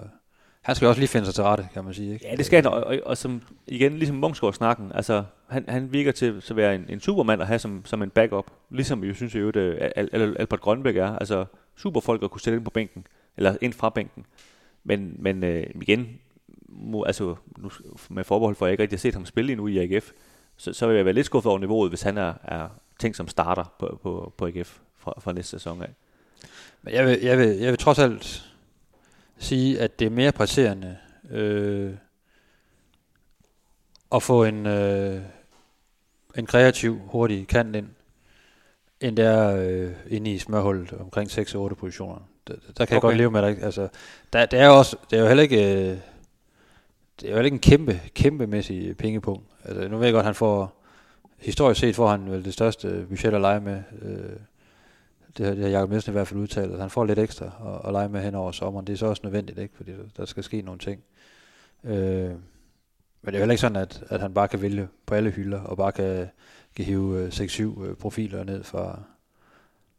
han skal også lige finde sig til rette, kan man sige, ikke? Ja, det skal han, og, og, og som, igen, ligesom Munchsgaard-snakken, altså, han, han virker til at være en, en supermand at have som, som en backup, ligesom jo synes, at Al, Al, Albert Grønbæk er, altså superfolk at kunne sætte ind på bænken, eller ind fra bænken, men, men øh, igen, må, altså, nu, med forbehold for, at jeg ikke rigtig har set ham spille endnu i AGF, så, så vil jeg være lidt skuffet over niveauet, hvis han er, er tænkt som starter på, på, på AGF fra, fra næste sæson af. Men jeg vil, jeg, vil, jeg vil trods alt sige, at det er mere presserende øh, at få en, øh, en kreativ, hurtig kant ind, end det er øh, inde i smørhullet omkring 6-8 positioner. Der, der kan okay. jeg godt leve med det. Altså, der, det, er også, det er jo heller ikke... Øh, det er jo heller ikke en kæmpe, kæmpemæssig pengepunkt. Altså, nu ved jeg godt, at han får... Historisk set får han vel det største budget at lege med. Øh, det har, det har Jacob Nielsen i hvert fald udtalt, at han får lidt ekstra at, at lege med hen over sommeren. Det er så også nødvendigt, ikke? fordi der, skal ske nogle ting. Øh, men det er jo heller ikke sådan, at, at han bare kan vælge på alle hylder, og bare kan, kan hive øh, 6-7 øh, profiler ned fra,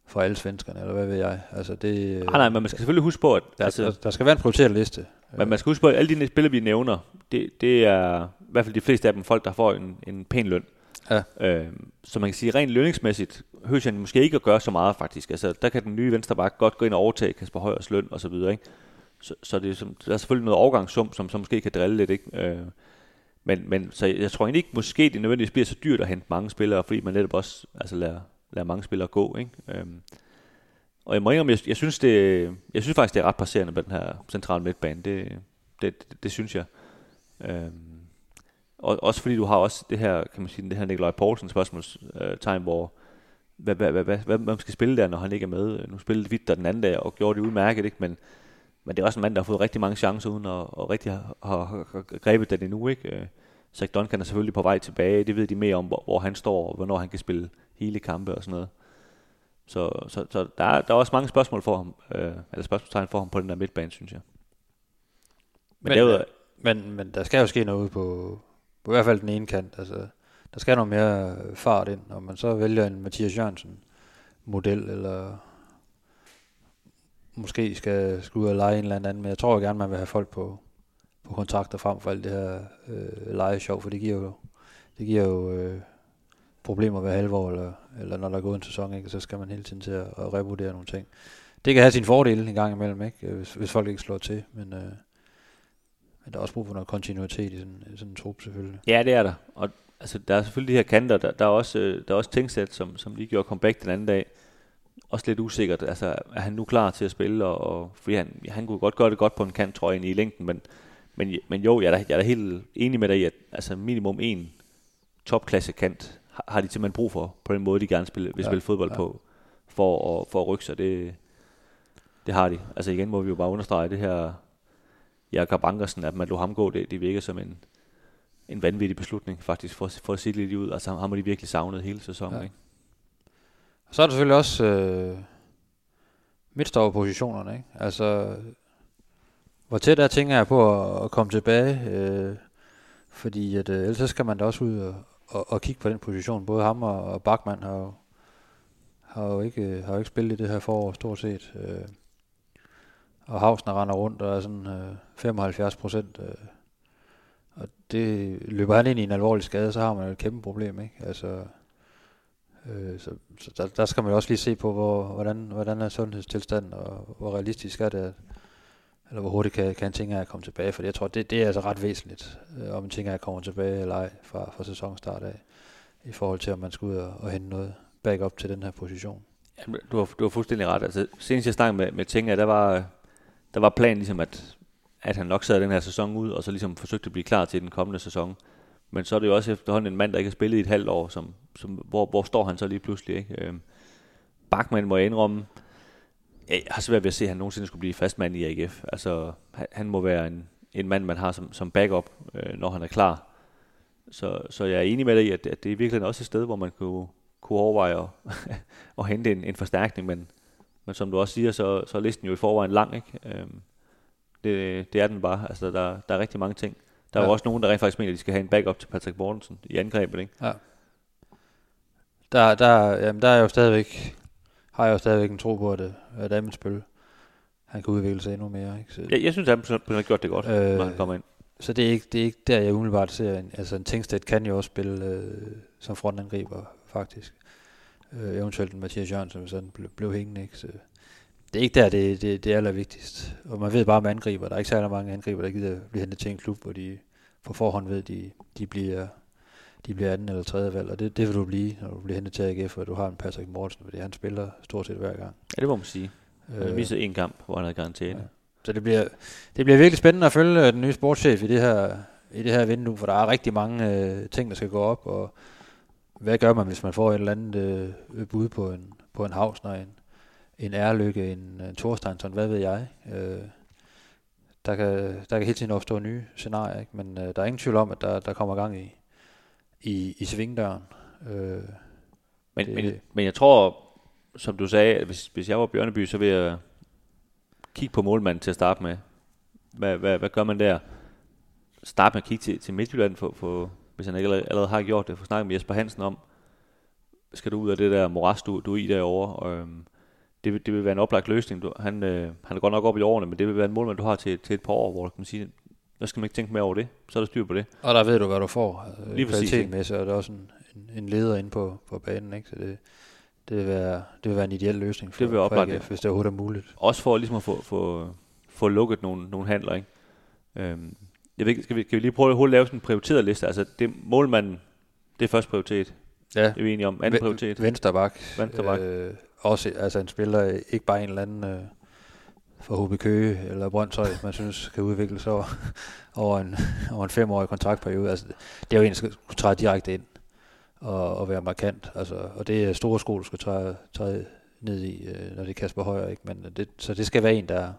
fra alle svenskerne, eller hvad ved jeg. Altså det, Nej, nej, men man skal selvfølgelig huske på, at der, altså, der, der skal være en prioriteret liste. Men man skal huske på, at alle de spillere, vi nævner, det, det er i hvert fald de fleste af dem folk, der får en, en pæn løn. Ja. Øh, så man kan sige, rent lønningsmæssigt, høres han måske ikke at gøre så meget faktisk. Altså, der kan den nye venstreback godt gå ind og overtage Kasper Højers løn og så videre, ikke? Så, så det er, som, der er selvfølgelig noget overgangssum, som, som måske kan drille lidt, ikke? Øh, men, men så jeg tror egentlig ikke, måske det nødvendigvis bliver så dyrt at hente mange spillere, fordi man netop også altså, lader, lader mange spillere gå, ikke? Øh, og jeg må indrømme, jeg, jeg, synes det, jeg synes faktisk, det er ret passerende med den her centrale midtbane. Det, det, det, det synes jeg. Øhm, og, også fordi du har også det her, kan man sige, det her Nikolaj Poulsen spørgsmålstegn, hvor hvad, hvad, hvad, hvad, hvad, man skal spille der, når han ikke er med. Nu spillede Vitter den anden dag og gjorde det udmærket, ikke? Men, men det er også en mand, der har fået rigtig mange chancer, uden at, og rigtig har, har, har grebet den endnu. Ikke? Øh, Zach Duncan er selvfølgelig på vej tilbage. Det ved de mere om, hvor, hvor han står, og hvornår han kan spille hele kampe og sådan noget. Så, så, så der, er, der er også mange spørgsmål for ham, øh, eller spørgsmålstegn for ham på den der midtbane, synes jeg. Men, men, derudover, men, men der skal jo ske noget på, på i hvert fald den ene kant. Altså, der skal noget mere øh, fart ind, og man så vælger en Mathias Jørgensen model, eller måske skal, skal ud og lege en eller anden, men jeg tror jo gerne, man vil have folk på, på kontrakter frem for alt det her øh, lejeshow, for det giver jo, det giver jo øh, problemer hver halvår, eller, eller når der er gået en sæson, ikke? så skal man hele tiden til at, at revurdere nogle ting. Det kan have sin fordele en gang imellem, ikke? Hvis, hvis folk ikke slår til, men, øh, men der er også brug for noget kontinuitet i sådan, sådan en trup selvfølgelig. Ja, det er der. Og altså, der er selvfølgelig de her kanter. Der, der er også, øh, der er også Tingsæt, som, som lige gjorde comeback den anden dag. Også lidt usikkert. Altså, er han nu klar til at spille? Og, og fordi han, han kunne godt gøre det godt på en kant, tror jeg, i længden. Men, men, men jo, jeg er, da, jeg er da helt enig med dig i, at altså, minimum en topklasse kant har, har de simpelthen brug for, på den måde, de gerne spille, vil Ja, spille fodbold ja. på, for at, for at rykke sig. Det, det har de. Altså igen må vi jo bare understrege det her, Jakob Ankersen, at man lå ham gå, det, det virker som en, en vanvittig beslutning, faktisk, for, for at det lidt ud. Altså ham har de virkelig savnet hele sæsonen, Ja. ikke? Og så er der selvfølgelig også øh, midtstopperpositionerne, ikke? Altså, hvor tæt er tænker jeg på at, at komme tilbage, øh, fordi at, øh, ellers så skal man da også ud og, og, og kigge på den position. Både ham og, og Bachmann har jo, har jo ikke, har jo ikke spillet i det her forår stort set. Øh, og Havsner render rundt og er sådan øh, 75 procent. Øh, og det løber han ind i en alvorlig skade, så har man et kæmpe problem, ikke? Altså, øh, så, så der, der, skal man jo også lige se på, hvor, hvordan, hvordan er sundhedstilstanden, og hvor realistisk er det, at, eller hvor hurtigt kan, kan en ting at komme tilbage, for jeg tror, det, det er altså ret væsentligt, øh, om en ting kommer komme tilbage eller ej fra, fra sæsonstart af, i forhold til, om man skal ud og, og hente noget backup til den her position. Jamen, du, har, du har fuldstændig ret. Altså, senest jeg snakkede med, med Tinga, der var, der var planen ligesom, at, at han nok sad den her sæson ud, og så ligesom forsøgte at blive klar til den kommende sæson. Men så er det jo også efterhånden en mand, der ikke har spillet i et halvt år, som, som, hvor, hvor står han så lige pludselig? Ikke? Øhm, Bachmann må jeg indrømme, jeg har svært ved at se, at han nogensinde skulle blive fastmand i AGF. Altså, han, han må være en, en mand, man har som, som backup, øh, når han er klar. Så, så jeg er enig med dig i, at, at det er virkelig også et sted, hvor man kunne, kunne overveje at, at hente en, en forstærkning, men, men som du også siger, så, så er listen jo i forvejen lang. Ikke? Øhm, det, det er den bare. Altså, der, der er rigtig mange ting. Der er ja. jo også nogen, der rent faktisk mener, at de skal have en backup til Patrick Mortensen i angrebet. Ikke? Ja. Der, der, jamen, der er jo stadigvæk, har jeg jo stadigvæk en tro på, at, at Amitsbøl, han kan udvikle sig endnu mere. Ikke? Så, ja, jeg synes, at han har gjort det godt, øh, når han kommer ind. Så det er ikke, det er ikke der, jeg umiddelbart ser. En, altså en Tingstedt kan jo også spille øh, som frontangriber, faktisk. Øh, eventuelt en Mathias Jørgensen, hvis han blev, blev hængende. Ikke? Så det er ikke der, det, det, det er allervigtigst. Og man ved bare med angriber. Der er ikke særlig mange angriber, der gider blive hentet til en klub, hvor de på forhånd ved, de, de bliver de bliver anden eller tredje valg, og det, det vil du blive, når du bliver hentet til AGF, og du har en Patrick Mortensen, fordi han spiller stort set hver gang. Ja, det må man sige. Han øh, viser en kamp, hvor han havde garanteret. Ja. Så det bliver, det bliver virkelig spændende at følge den nye sportschef i det her, i det her vindue, for der er rigtig mange øh, ting, der skal gå op, og hvad gør man, hvis man får et eller andet øh, bud på en, på en Havsner, en, en Ærlykke, en, en Thorsteinsson, hvad ved jeg. Øh, der, kan, der kan hele tiden opstå nye scenarier, ikke? men øh, der er ingen tvivl om, at der, der kommer gang i, i, i svingdøren. Øh, men, det, men, men jeg tror, som du sagde, at hvis, hvis jeg var Bjørneby, så vil jeg kigge på målmanden til at starte med. Hvad, hvad, hvad gør man der? Start med at kigge til, til Midtjylland, for, for, hvis han ikke allerede, har gjort det. For snakke med Jesper Hansen om, skal du ud af det der moras, du, du er i derovre. Og, øhm, det, vil, det vil være en oplagt løsning. Du, han, øh, han er godt nok op i årene, men det vil være en målmand, du har til, til et par år, hvor du kan sige, nu skal man ikke tænke mere over det. Så er der styr på det. Og der ved du, hvad du får. Altså, Lige præcis. Med, så er der også en, en, en leder inde på, på banen. Ikke? Så det, det, vil være, det vil være en ideel løsning for, det vil oplagt, for AGF, hvis det overhovedet er muligt. Også for ligesom at få, få, få lukket nogle, nogle handler. Ikke? Øhm, jeg ved, skal, vi, skal vi lige prøve at lave sådan en prioriteret liste? Altså, det, målmanden, det er først prioritet. Ja. Det er vi enige om. Anden prioritet. Venstre bak. Venstre bak. Øh, også altså en spiller, ikke bare en eller anden øh, for HB Køge eller Brøndshøj, man synes kan udvikle sig over, over, en, over en femårig kontraktperiode. Altså, det er jo en, der skal træde direkte ind og, og være markant. Altså, og det er store sko, du skal træde, træde ned i, øh, når det er Kasper Højer. Ikke? Men det, så det skal være en, der,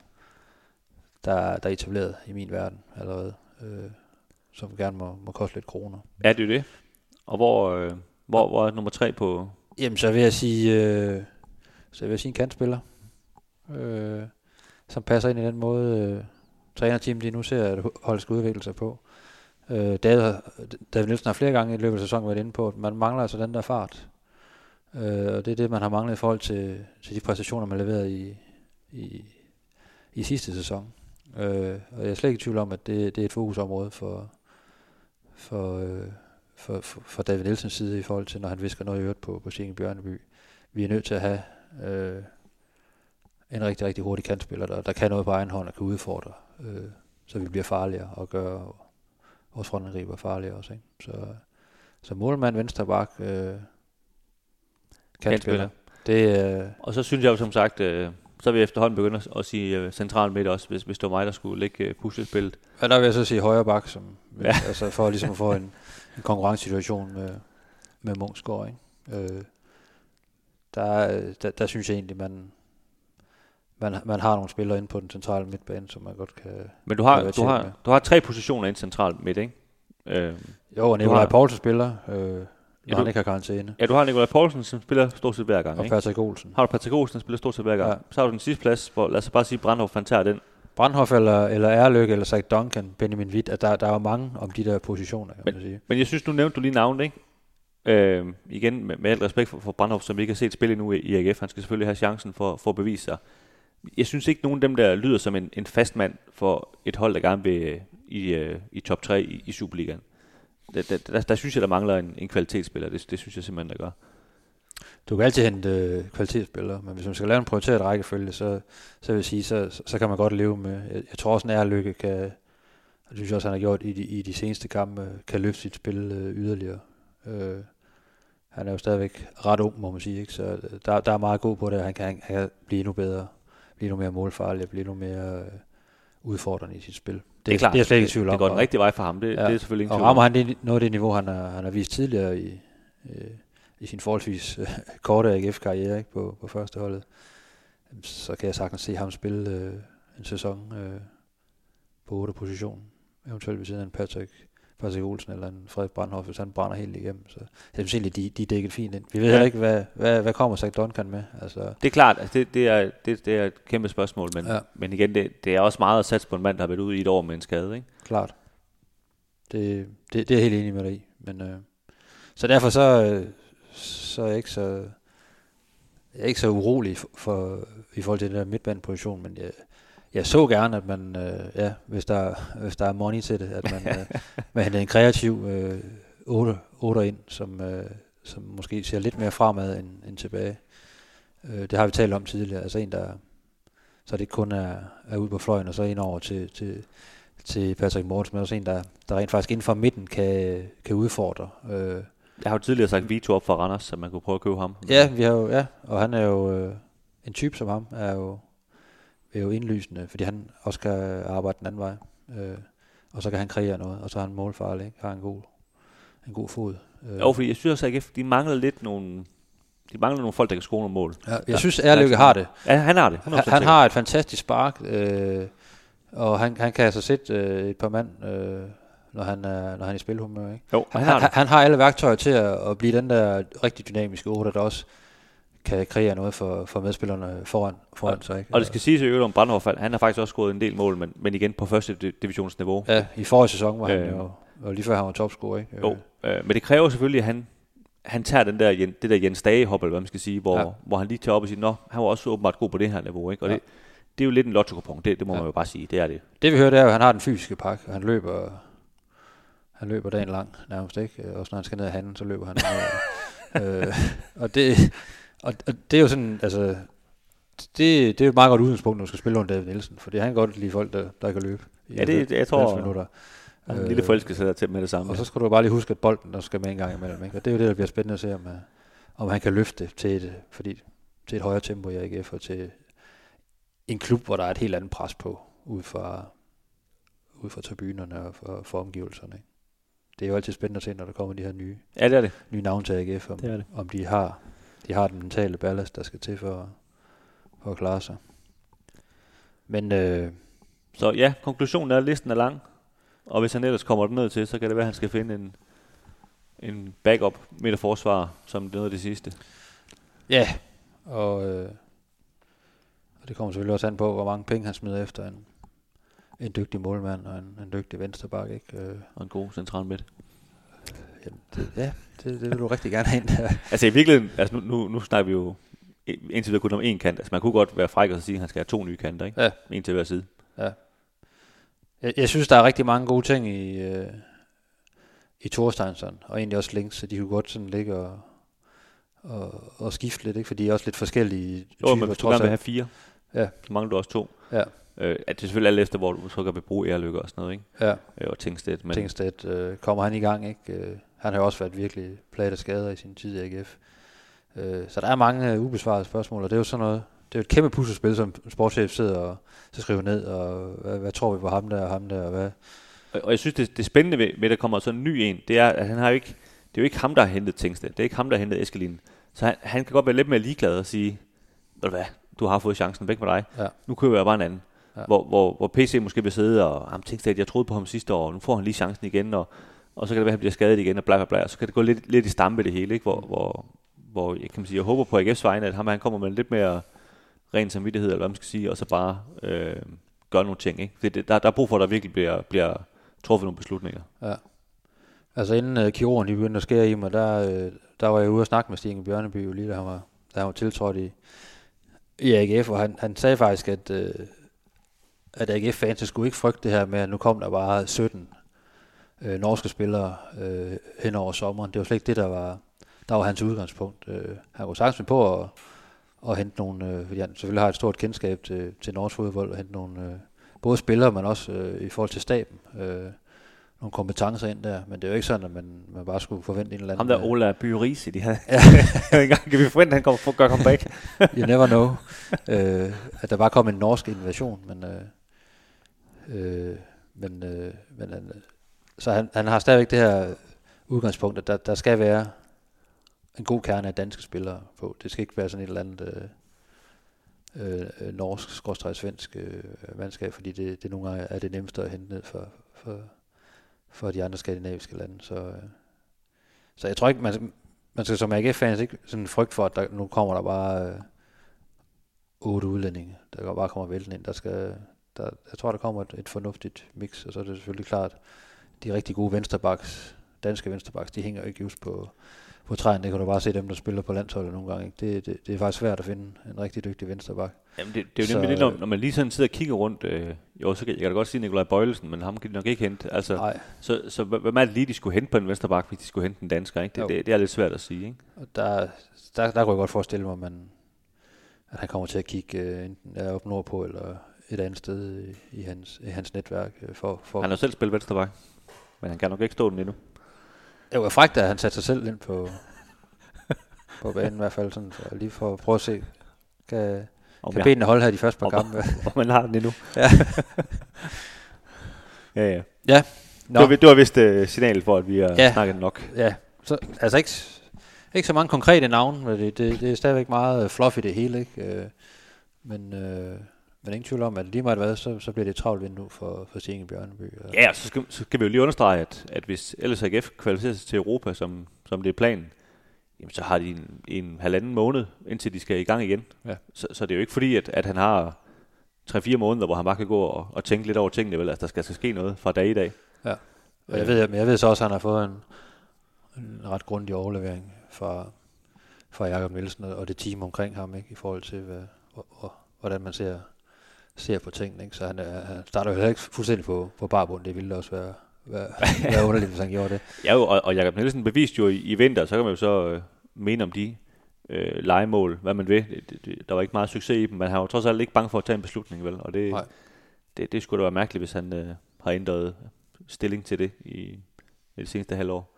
der, der er etableret i min verden allerede, øh, som gerne må, må koste lidt kroner. Er det det? Og hvor, øh, hvor, hvor er nummer tre på? Jamen, så vil jeg sige... Øh, så jeg vil sige en kantspiller, øh, som passer ind i den måde, øh, trænerteamet lige nu ser, at holdet skal udvikle sig på. Øh, David, David Nielsen har flere gange i løbet af sæsonen været inde på, at man mangler altså den der fart. Øh, og det er det, man har manglet i forhold til, til de præstationer, man leverede i, i, i sidste sæson. Øh, og jeg er slet ikke i tvivl om, at det, det er et fokusområde for, for, øh, for, for, for David Nielsens side i forhold til, når han visker noget i øvrigt på, på Sjækken Bjørneby. Vi er nødt til at have øh, en rigtig, rigtig hurtig kantspiller, der, der kan noget på egen hånd og kan udfordre, øh, så vi bliver farligere og gør vores frontangriber farligere også. Ikke? Så, så målmand, venstre bak, øh, kantspiller. Det, øh, og så synes jeg jo som sagt, øh, så vil jeg efterhånden begynde at, sige øh, central midt også, hvis, hvis det var mig, der skulle lægge øh, puslespillet. Ja, der vil jeg så sige højre bak, som, ja. altså for ligesom at få en, en konkurrencesituation med, med Munchsgaard. Ikke? Øh, der, der, der synes jeg egentlig, man, man, man har nogle spillere inde på den centrale midtbane, som man godt kan Men du har, du har, du har tre positioner ind centralt midt, ikke? Øh, jo, og Nikolaj Poulsen spiller, øh, ja, han ikke har karantæne. Ja, du har Nikolaj Poulsen, som spiller stort set hver gang, Og ikke? Patrick Olsen. Har du Patrick Olsen, der spiller stort set hver gang. Ja. Så har du den sidste plads, hvor lad os bare sige, Brandhoff han tager den. Brandhoff eller, eller Erløk eller Zach Duncan, Benjamin Witt, at der, der er jo mange om de der positioner, kan men, man sige. Men jeg synes, du nævnte du lige navnet, ikke? Øh, igen, med, med alt respekt for, for Brandhoff, som ikke har set spil endnu i, i AGF. Han skal selvfølgelig have chancen for, for at bevise sig. jeg synes ikke, nogen af dem der lyder som en, en fast mand for et hold, der gerne vil øh, i, øh, i top 3 i, i Superligaen. Der, der, der, der synes jeg, der mangler en, en kvalitetsspiller. Det, det synes jeg simpelthen, der gør. Du kan altid hente øh, kvalitetsspillere, men hvis man skal lave en prioriteret rækkefølge, så, så vil jeg sige, så, så, så kan man godt leve med. Jeg, jeg tror også, at lykke kan, og det synes jeg også, han har gjort i de, i de seneste kampe, kan løfte sit spil øh, yderligere. Øh, han er jo stadigvæk ret ung, må man sige, ikke? så øh, der, der er meget god på det, han kan, han kan blive endnu bedre, blive endnu mere målfarlig, blive endnu mere øh, udfordrende i sit spil. Det, er klart. Det er slet ikke i tvivl om. Det går den rigtige vej for ham. Det, ja. det er selvfølgelig ingen og rammer han det, noget af det niveau, han har, han har vist tidligere i, øh, i sin forholdsvis øh, korte AGF-karriere ikke, på, på første holdet, så kan jeg sagtens se ham spille øh, en sæson øh, på 8 position, eventuelt ved siden af en Patrick, Patrick Olsen eller en Frederik Brandhoff, hvis han brænder helt igennem. Så jeg synes egentlig, de, de er dækket fint ind. Vi ved Ja. ikke, hvad, hvad, hvad kommer Zach Duncan med. Altså, Det er klart, altså det, det, er, det, det er et kæmpe spørgsmål, men. Ja. men igen, det, det er også meget at satse på en mand, der har været ude i et år med en skade. Ikke? klart. Det, det, det er jeg helt enig med dig i. Men, øh, så derfor så, øh, så er jeg ikke så, jeg er ikke så urolig for, for i forhold til den der midtbaneposition, men jeg, jeg så gerne, at man, øh, ja, hvis der, hvis der er money til det, at man, øh, man henter en kreativ øh, 8, 8 ind, som, øh, som måske ser lidt mere fremad end, end tilbage. Øh, det har vi talt om tidligere, altså en, der så det ikke kun er, er ude på fløjen, og så ind over til, til, til Patrick Mortensen, men også en, der, der rent faktisk inden for midten kan, kan udfordre. Øh, Jeg har jo tidligere sagt Vito op for Randers, så man kunne prøve at købe ham. ja, vi har jo, ja, og han er jo øh, en type som ham, er jo, er jo indlysende, fordi han også kan arbejde den anden vej. Øh, og så kan han kreere noget, og så er han målfarlig, ikke? har en god, en god fod. Øh, Jo, fordi jeg synes også, at AGF, de mangler lidt nogle... De mangler nogle folk, der kan score nogle mål. ja, jeg synes, Erløkke har det. Ja, han har det. 100% Han, han har et fantastisk spark, øh, og han, han kan altså sætte øh, et par mand, øh, når, han er, når han er i spilhumør. Ikke? Jo, Han, han har han, han har alle værktøjer til at, at blive den der rigtig dynamiske 8, der også kan kreere noget for, for medspillerne foran, foran sig. Ikke? Og det skal siges i øvrigt om Brandhoff, han har faktisk også scoret en del mål, men, men igen på første di- divisionsniveau. Ja, i forrige sæson var han Øh. jo, og lige før han var topscorer. Ikke? Jo, øh, men det kræver selvfølgelig, at han, han tager den der, det der Jens Dage hop, eller hvad man skal sige, hvor, ja. Hvor han lige tager op og siger, nå, han var også åbenbart god på det her niveau, ikke? Og Ja. det, det er jo lidt en lotto det, det må Ja. man jo bare sige, det er det. Det vi hører, det er jo, at han har den fysiske pakke, og han løber, han løber dagen lang nærmest, ikke? Også når han skal ned af handen, så løber han. øh, og, det, og, og det er jo sådan, altså, det, det er jo et meget godt udgangspunkt, når du skal spille under David Nielsen, fordi han kan godt lide folk, der, der kan løbe. i Ja, det- jeg tror- 90 minutter. Er en lille forelskelse der til med det samme. Og så skal du bare lige huske, at bolden der skal med en gang imellem. Ikke? Og det er jo det, der bliver spændende at se, om, øh, om han kan løfte til et, fordi, til et højere tempo i AGF, og til en klub, hvor der er et helt andet pres på, ud fra, ud fra tribunerne og for, for omgivelserne. Ikke? Det er jo altid spændende at se, når der kommer de her nye, Ja, det er det. nye navne til AGF, om, Det er det. om de, har, de har den mentale ballast, der skal til for, for at klare sig. Men øh, Så ja, konklusionen er, at listen er lang, og hvis han ellers kommer den ned til, så kan det være, at han skal finde en, en backup midterforsvar, som noget af det sidste. Ja, og, øh, og det kommer selvfølgelig også an på, hvor mange penge han smider efter en, en dygtig målmand og en, en dygtig venstreback. Ikke? Øh, Og en god central midt. Jamen, det, ja, det, det vil du rigtig gerne have ind. Altså i virkeligheden, altså nu, nu, nu snakker vi jo indtil videre kun om én kant. Altså man kunne godt være fræk og så sige, at han skal have to nye kanter, ikke? Ja. En til hver side. Jeg, jeg synes, der er rigtig mange gode ting i, øh, i Thorsteinsson, og egentlig også links, så de kunne godt sådan ligge og, og, og skifte lidt, ikke? for de er også lidt forskellige Jo, men hvis du gerne vil have fire, Ja. så mangler du også to. Ja. Øh, at det er selvfølgelig alt efter, hvor du så kan bruge ærlykke og sådan noget, ikke? Ja, Øh, og Tingstedt. Men, Tingstedt øh, kommer han i gang, ikke? Øh, han har jo også været virkelig plaget af skader i sin tid i AGF. Øh, så der er mange øh, ubesvarede spørgsmål, og det er jo sådan noget, det er jo et kæmpe puslespil, som sportschef sidder og så skriver ned, og hvad, hvad tror vi på ham der og ham der, og hvad, og, og jeg synes, det, det spændende ved, ved, at der kommer sådan en ny en, det er, at han har jo ikke, det er jo ikke ham, der har hentet Tingstedt. Det er ikke ham, der har hentet Eskelin. Så han, han kan godt være lidt mere ligeglad og sige, ved du hvad, du har fået chancen væk med dig. Ja. Nu køber jeg bare en anden. Ja. Hvor, hvor, hvor PC måske vil sidde og, ham Tingstedt, jeg troede på ham sidste år, nu får han lige chancen igen, og, og så kan det være, at han bliver skadet igen, og bla bla bla, og så kan det gå lidt, lidt i stampe det hele, ikke? Hvor, hvor, hvor jeg kan man sige, jeg håber på AGF's vegne, at ham, han kommer med lidt mere ren samvittighed, eller hvad man skal sige, og så bare øh, gøre nogle ting, ikke? Det, det, der, der er brug for, at der virkelig bliver, bliver truffet nogle beslutninger. Ja. Altså inden uh, kirurgen de begyndte at skære i mig, der, uh, der var jeg ude og snakke med Stine Bjørneby, jo lige da han var, da han var tiltrådt i, i AGF, og han, han sagde faktisk, at, øh, at AGF-fans skulle ikke frygte det her med, at nu kom der bare 17 øh, norske spillere øh, hen over sommeren. Det var slet ikke det, der var, der var hans udgangspunkt. Øh, han kunne sagtens på at, at hente nogle, øh, fordi han selvfølgelig har et stort kendskab til, til norsk fodbold, og hente nogle, øh, både spillere, men også øh, i forhold til staben. Øh, nogle kompetencer ind der, men det er jo ikke sådan, at man, man bare skulle forvente en eller anden... Ham der øh, Ola Byrise, de havde. Ja. engang kan vi forvente, at han kommer, gør comeback. you never know. øh, at der bare kom en norsk invasion, men... Øh, øh, men, øh, men øh, så han, han har stadigvæk det her udgangspunkt, at der, der skal være en god kerne af danske spillere på. Det skal ikke være sådan et eller andet øh, øh, norsk, skråstrej svensk øh, mandskab, fordi det, det nogle gange er det nemmeste at hente ned for, for, for de andre skandinaviske lande. Så, øh, så jeg tror ikke, man, man skal som AGF-fans ikke sådan frygt for, at der, nu kommer der bare øh, otte udlændinge, der bare kommer vælten ind. Der skal, der, jeg tror, der kommer et, et fornuftigt mix, og så er det selvfølgelig klart, de rigtig gode vensterbaks, danske vensterbaks, de hænger ikke just på, på træen. Det kan du bare se dem, der spiller på landsholdet nogle gange. Ikke? Det, det, det er faktisk svært at finde en rigtig dygtig vensterbak. Jamen det, det er jo nemlig det, når, når man lige sådan sidder og kigger rundt. Øh, jo, så kan, jeg kan da godt sige Nikolaj Bøjlesen, men ham kan de nok ikke hente. Altså, Nej. så, så hvem er det lige, de skulle hente på en vensterbak, hvis de skulle hente en dansker? Ikke? Det, det, det, er lidt svært at sige. Ikke? Og der, der, der kunne jeg godt forestille mig, at, man, at han kommer til at kigge øh, enten er op nordpå eller et andet sted i, i, hans, i hans netværk. Øh, for, for Han har selv spillet vensterbak, men han kan nok ikke stå den endnu. Det var frækt, at han satte sig selv ind på, på banen i hvert fald, sådan, så lige for at prøve at se, kan, Om kan jeg- benene holde her de første par om- kampe. Om man har den endnu. Ja. ja, ja. ja, Det Nå, var, det var vist uh, signalet for, at vi har Ja. ja. snakket nok. ja. Så, altså ikke, ikke så mange konkrete navne, men det, det, det er stadigvæk meget øh, fluffy det hele, ikke? Øh, Men, øh, men ingen tvivl om, at lige meget hvad, så, så bliver det et travlt vindue for, for Stingen Bjørneby. Og, Ja, og så skal, så skal vi jo lige understrege, at, at hvis LSAGF kvalificerer sig til Europa, som, som det er planen, jamen så har de en, en halvanden måned, indtil de skal i gang igen. Ja. Så, så det er jo ikke fordi, at, at han har 3-4 måneder, hvor han bare kan gå og, og tænke lidt over tingene, vel? Altså, der skal, skal ske noget fra dag i dag. Og jeg ved, men jeg ved så også, at han har fået en, en ret grundig overlevering fra, fra Jakob Nielsen og og det team omkring ham, ikke, i forhold til, hvad, hvor, hvor, hvordan man ser, ser på tingene. Ikke? Så han, er, han starter jo heller ikke fuldstændig på, på barbund. Det ville også være, være, være underligt, hvis han gjorde det. Ja, og, og Jakob Nielsen beviste jo i, i vinter, så kan man jo så øh, mene om de øh, legemål, hvad man vil. Det, det, der var ikke meget succes i dem, men han var trods alt ikke bange for at tage en beslutning, vel? Og det, Nej. det, det skulle da være mærkeligt, hvis han øh, har ændret stilling til det i, i det seneste halvår.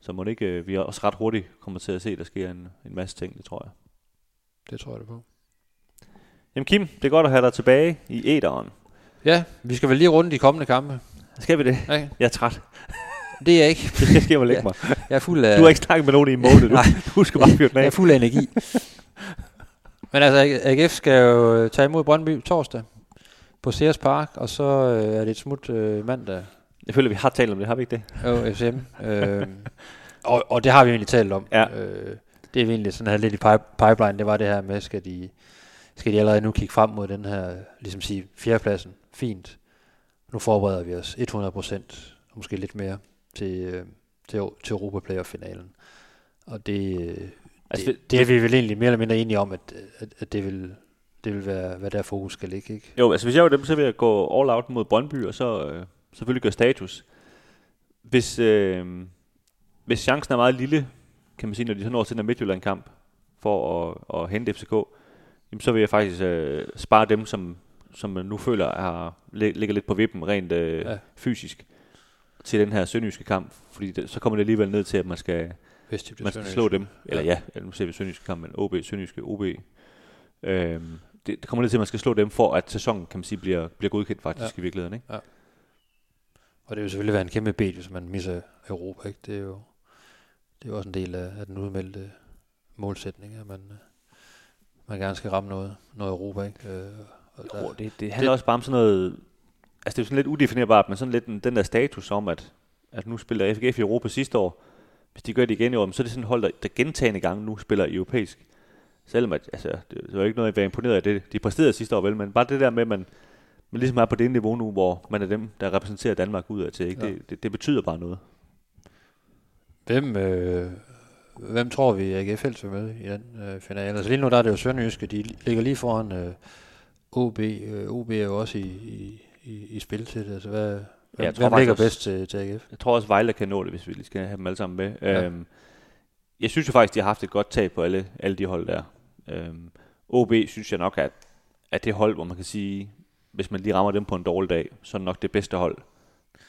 Så må det ikke, øh, vi også ret hurtigt kommer til at se, at der sker en, en masse ting, det tror jeg. Det tror jeg det på. Jamen Kim, det er godt at have dig tilbage i æderen. Ja, vi skal vel lige runde de kommende kampe. Skal vi det? Okay. Jeg er træt. Det er jeg ikke. Det skal jeg lægge mig. Jeg er fuld af, Du har ikke snakket med nogen i en måned, du. Nej. Du skal bare fyre den jeg er af. fuld af energi. Men altså, AGF skal jo tage imod Brøndby torsdag på Sears Park, og så øh, er det et smut øh, mandag Jeg føler, vi har talt om det, har vi ikke det? Jo, FCM. øh, og, og det har vi egentlig talt om. Ja. Øh, det er vi egentlig sådan her lidt i pipe, pipeline, det var det her med, skal de, skal de allerede nu kigge frem mod den her, ligesom sige, fjerdepladsen. Fint. Nu forbereder vi os 100%, og måske lidt mere, til, øh, til, til Europa Playoff-finalen. Og det, øh, Altså, det, det- det, er vi vel egentlig mere eller mindre enige om, at, at, at det vil, det vil være, hvad der fokus skal ligge, ikke? Jo, altså hvis jeg var dem, så ville jeg gå all out mod Brøndby, og så øh, selvfølgelig gøre status. Hvis, øh, hvis chancen er meget lille, kan man sige, når de så når til den Midtjylland-kamp, for at, at hente FCK, jamen, så vil jeg faktisk øh, spare dem, som, som man nu føler er, lig- ligger lidt på vippen rent øh, Ja. ja. fysisk, til den her sønderjyske kamp. Fordi det, så kommer det alligevel ned til, at man skal, Vestjysk, man skal slå dem. Eller Ja. ja, nu ser vi sønderjyske kamp, men OB, sønderjyske, OB. Øhm, det, det kommer ned til, at man skal slå dem, for at sæsonen, kan man sige, bliver, bliver godkendt faktisk Ja. ja. i virkeligheden. Ikke? Og det vil selvfølgelig være en kæmpe bed, hvis man misser Europa. Ikke? Det, er jo, det er jo også en del af, af den udmeldte målsætning, at man, øh, man gerne skal ramme noget, noget Europa. Ikke? Øh, og der, Jo, det, det handler også bare om sådan noget... Altså det er jo sådan lidt udefinerbart, men sådan lidt den, den der status om, at, at nu spiller FGF i Europa sidste år. Hvis de gør det igen i år, så er det sådan et hold, der, der gentagende gange nu spiller europæisk. Selvom at, altså, det, det var ikke noget, jeg var imponeret af det, de præsterede sidste år, vel, men bare det der med, at man, man ligesom er på det niveau nu, hvor man er dem, der repræsenterer Danmark udad til, ikke? Ja. Det, det, det, betyder bare noget. Hvem, øh, hvem tror vi, AGF vil møde i den øh, finale? Altså lige nu der er det jo Sønderjyske, de ligger lige foran øh, OB. Øh, OB er jo også i, i, i, i spil til det. Altså, hvad, hvem, jeg tror hvem ligger faktisk bedst til, til AGF? Jeg tror også, Vejle kan nå det, hvis vi lige skal have dem alle sammen med. Ja. Ja. Øhm, jeg synes jo faktisk, de har haft et godt tag på alle, alle de hold der. Øhm, OB synes jeg nok, at, at det hold, hvor man kan sige, hvis man lige rammer dem på en dårlig dag, så er det nok det bedste hold.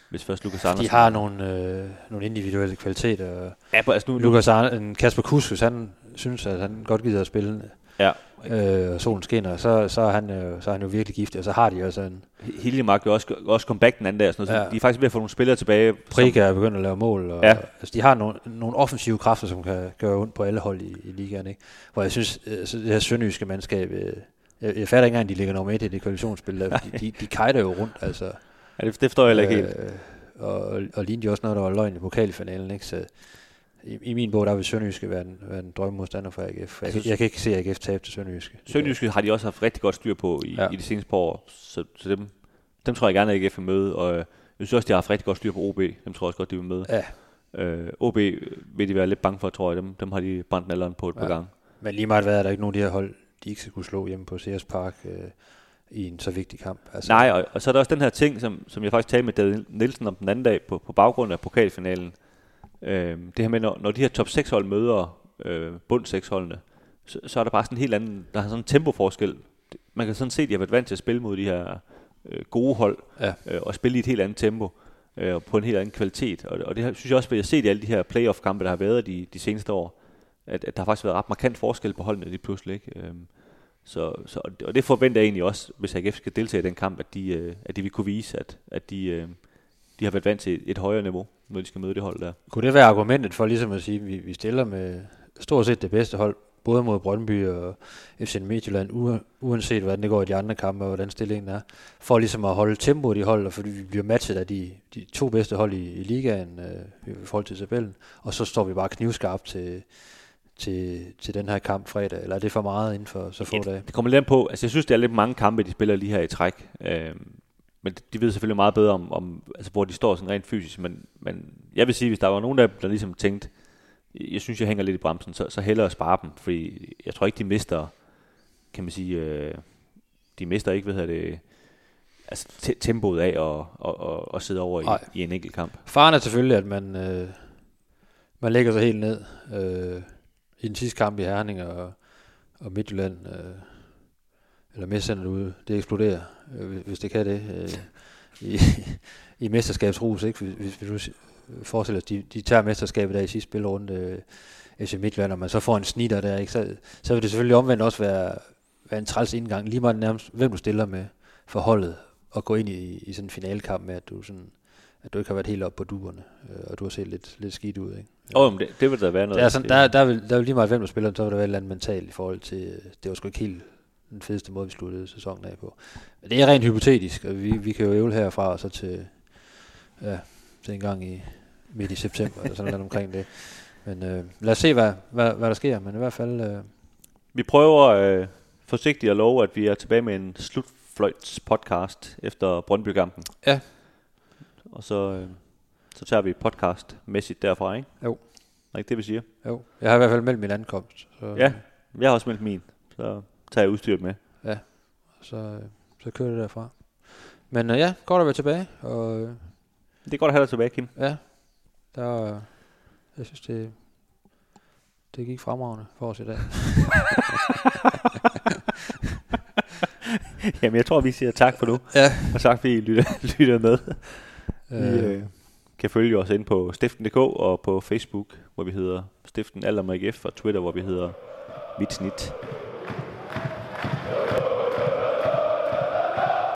Hvis først Lukas Andersen... De har nogle, øh, nogle individuelle kvaliteter. Ja, på- altså nu, Lukas Andersen, Kasper Kuss, hvis han synes, at han godt gider at spille, ja, øh, og solen skinner, så, så, er han, øh, så er han jo virkelig giftig, og så har de også en Hiljemark jo også, også comeback den anden dag, og sådan noget, Ja. så de er faktisk ved at få nogle spillere tilbage. Prikke er begyndt at lave mål, og Ja. altså, de har nogle, nogle offensive kræfter, som kan gøre ondt på alle hold i, i ligaen, ikke? Hvor jeg synes, øh, så det her sønderjyske mandskab, øh, jeg, jeg fatter ikke engang, at de ligger nummer et i det kvalifikationsspil, der, fordi de, de kajter jo rundt, altså. Ja, det, det forstår jeg heller ikke helt. Øh, og, og lignede jo også noget, der var løgn i pokalfinalen, ikke? Så i, i min bog, der vil Sønderjyske være en, være en drømmemodstander for AGF. Jeg, Altså, kan- jeg kan ikke se AGF tabe til Sønderjyske. Sønderjyske har de også haft rigtig godt styr på i, Ja. i de seneste par år, så, så dem, dem tror jeg gerne, at AGF vil møde, og øh, jeg synes også, de har haft rigtig godt styr på OB, dem tror jeg også godt, de vil møde. Ja, Øh, OB vil de være lidt bange for, tror jeg, dem, dem har de brændt nalderen på et Ja. par gange. men lige meget hvad er der ikke nogen af de her hold, de ikke skal kunne slå hjemme på CS Park øh, i en så vigtig kamp. Altså, Nej, og, og så er der også den her ting, som, som jeg faktisk talte med David Nielsen om den anden dag på, på baggrund af pokalfinalen. Øh, det her med, når, når de her top 6 hold møder øh, bund 6 holdene, så, så er der bare sådan en helt anden, der er sådan en tempoforskel. Man kan sådan se, at de har været vant til at spille mod de her øh, gode hold, Ja. øh, og spille i et helt andet tempo, øh, og på en helt anden kvalitet. Og, og det har- synes jeg også, at jeg har set i alle de her playoff-kampe, der har været de, de seneste år, at, at der har faktisk været ret markant forskel på holdene lige pludselig. Ikke? Øhm, så, så, og det- forventer jeg egentlig også, hvis AGF skal deltage i den kamp, at de, øh, at de vil kunne vise, at, at de, øh, de har været vant til et, højere niveau, når de skal møde det hold der. Kunne det være argumentet for ligesom at sige, at vi, vi stiller med stort set det bedste hold, både mod Brøndby og FC Midtjylland, uanset hvordan det går i de andre kampe, og hvordan stillingen er, for ligesom at holde tempoet i holdet, fordi vi bliver matchet af de, de to bedste hold i, i ligaen øh, i forhold til tabellen, og så står vi bare knivskarpt til, til, til den her kamp fredag, eller er det for meget inden for så få Ja, dage? Det kommer lidt på, altså jeg synes, det er lidt mange kampe, de spiller lige her i træk. Øhm, men de ved selvfølgelig meget bedre om, om altså, hvor de står sådan rent fysisk. Men, men jeg vil sige, hvis der var nogen, der, der ligesom tænkte, jeg synes, jeg hænger lidt i bremsen, så, så hellere spare dem. Fordi jeg tror ikke, de mister, kan man sige, øh, de mister ikke, hvad hedder det, altså te- tempoet af at, at, at, at sidde over i, i en enkelt kamp. Faren er selvfølgelig, at man, øh, man lægger sig helt ned øh, i den sidste kamp i Herning og, og Midtjylland, øh, eller Messerne ude, det eksploderer, øh, hvis- det kan det, øh, i, i mesterskabsrus, ikke? Hvis, hvis vi forestiller os, de, de tager mesterskabet der i sidste spilrunde, øh, FC Midtjylland, og man så får en snitter der, ikke? Så, så vil det selvfølgelig omvendt også være, være en træls indgang, lige meget nærmest, hvem du stiller med for holdet, og gå ind i, i sådan en finalekamp med, at du sådan, at du ikke har været helt oppe på duerne, øh, og du har set lidt, lidt skidt ud, ikke? Åh, oh, men det, det vil der være noget. Der er, sådan, der, der, vil, der vil lige meget, hvem der spiller, så vil der være et eller andet mentalt i forhold til, øh, det var sgu ikke helt den fedeste måde, vi sluttede sæsonen af på. Men det er rent hypotetisk, og vi, vi kan jo øve herfra og så til, ja, til en gang i midt i september, eller sådan noget omkring det. Men øh, lad os se, hvad, hvad, hvad der sker, men i hvert fald, øh, Vi prøver øh, forsigtigt at love, at vi er tilbage med en slutfløjts podcast efter Brøndby-kampen. Ja. Og så, øh, så tager vi podcast-mæssigt derfra, ikke? Jo. Er ikke det, vi siger? jo, jeg har i hvert fald meldt min ankomst, så, Ja. Jeg har også meldt min, så tager jeg udstyret med. så, øh, så kører det derfra. Men øh, ja, godt at være tilbage, og øh, Det er godt at have dig tilbage, Kim. Ja, der, jeg synes, det, det gik fremragende for os i dag. Jamen, jeg tror, vi siger tak for nu. Ja. Og tak, fordi I lytter, lytter med. Vi Øh, øh, kan følge os ind på stiften.dk og på Facebook, hvor vi hedder Stiften Aldam AGF, og Twitter, hvor vi hedder Mit Snit.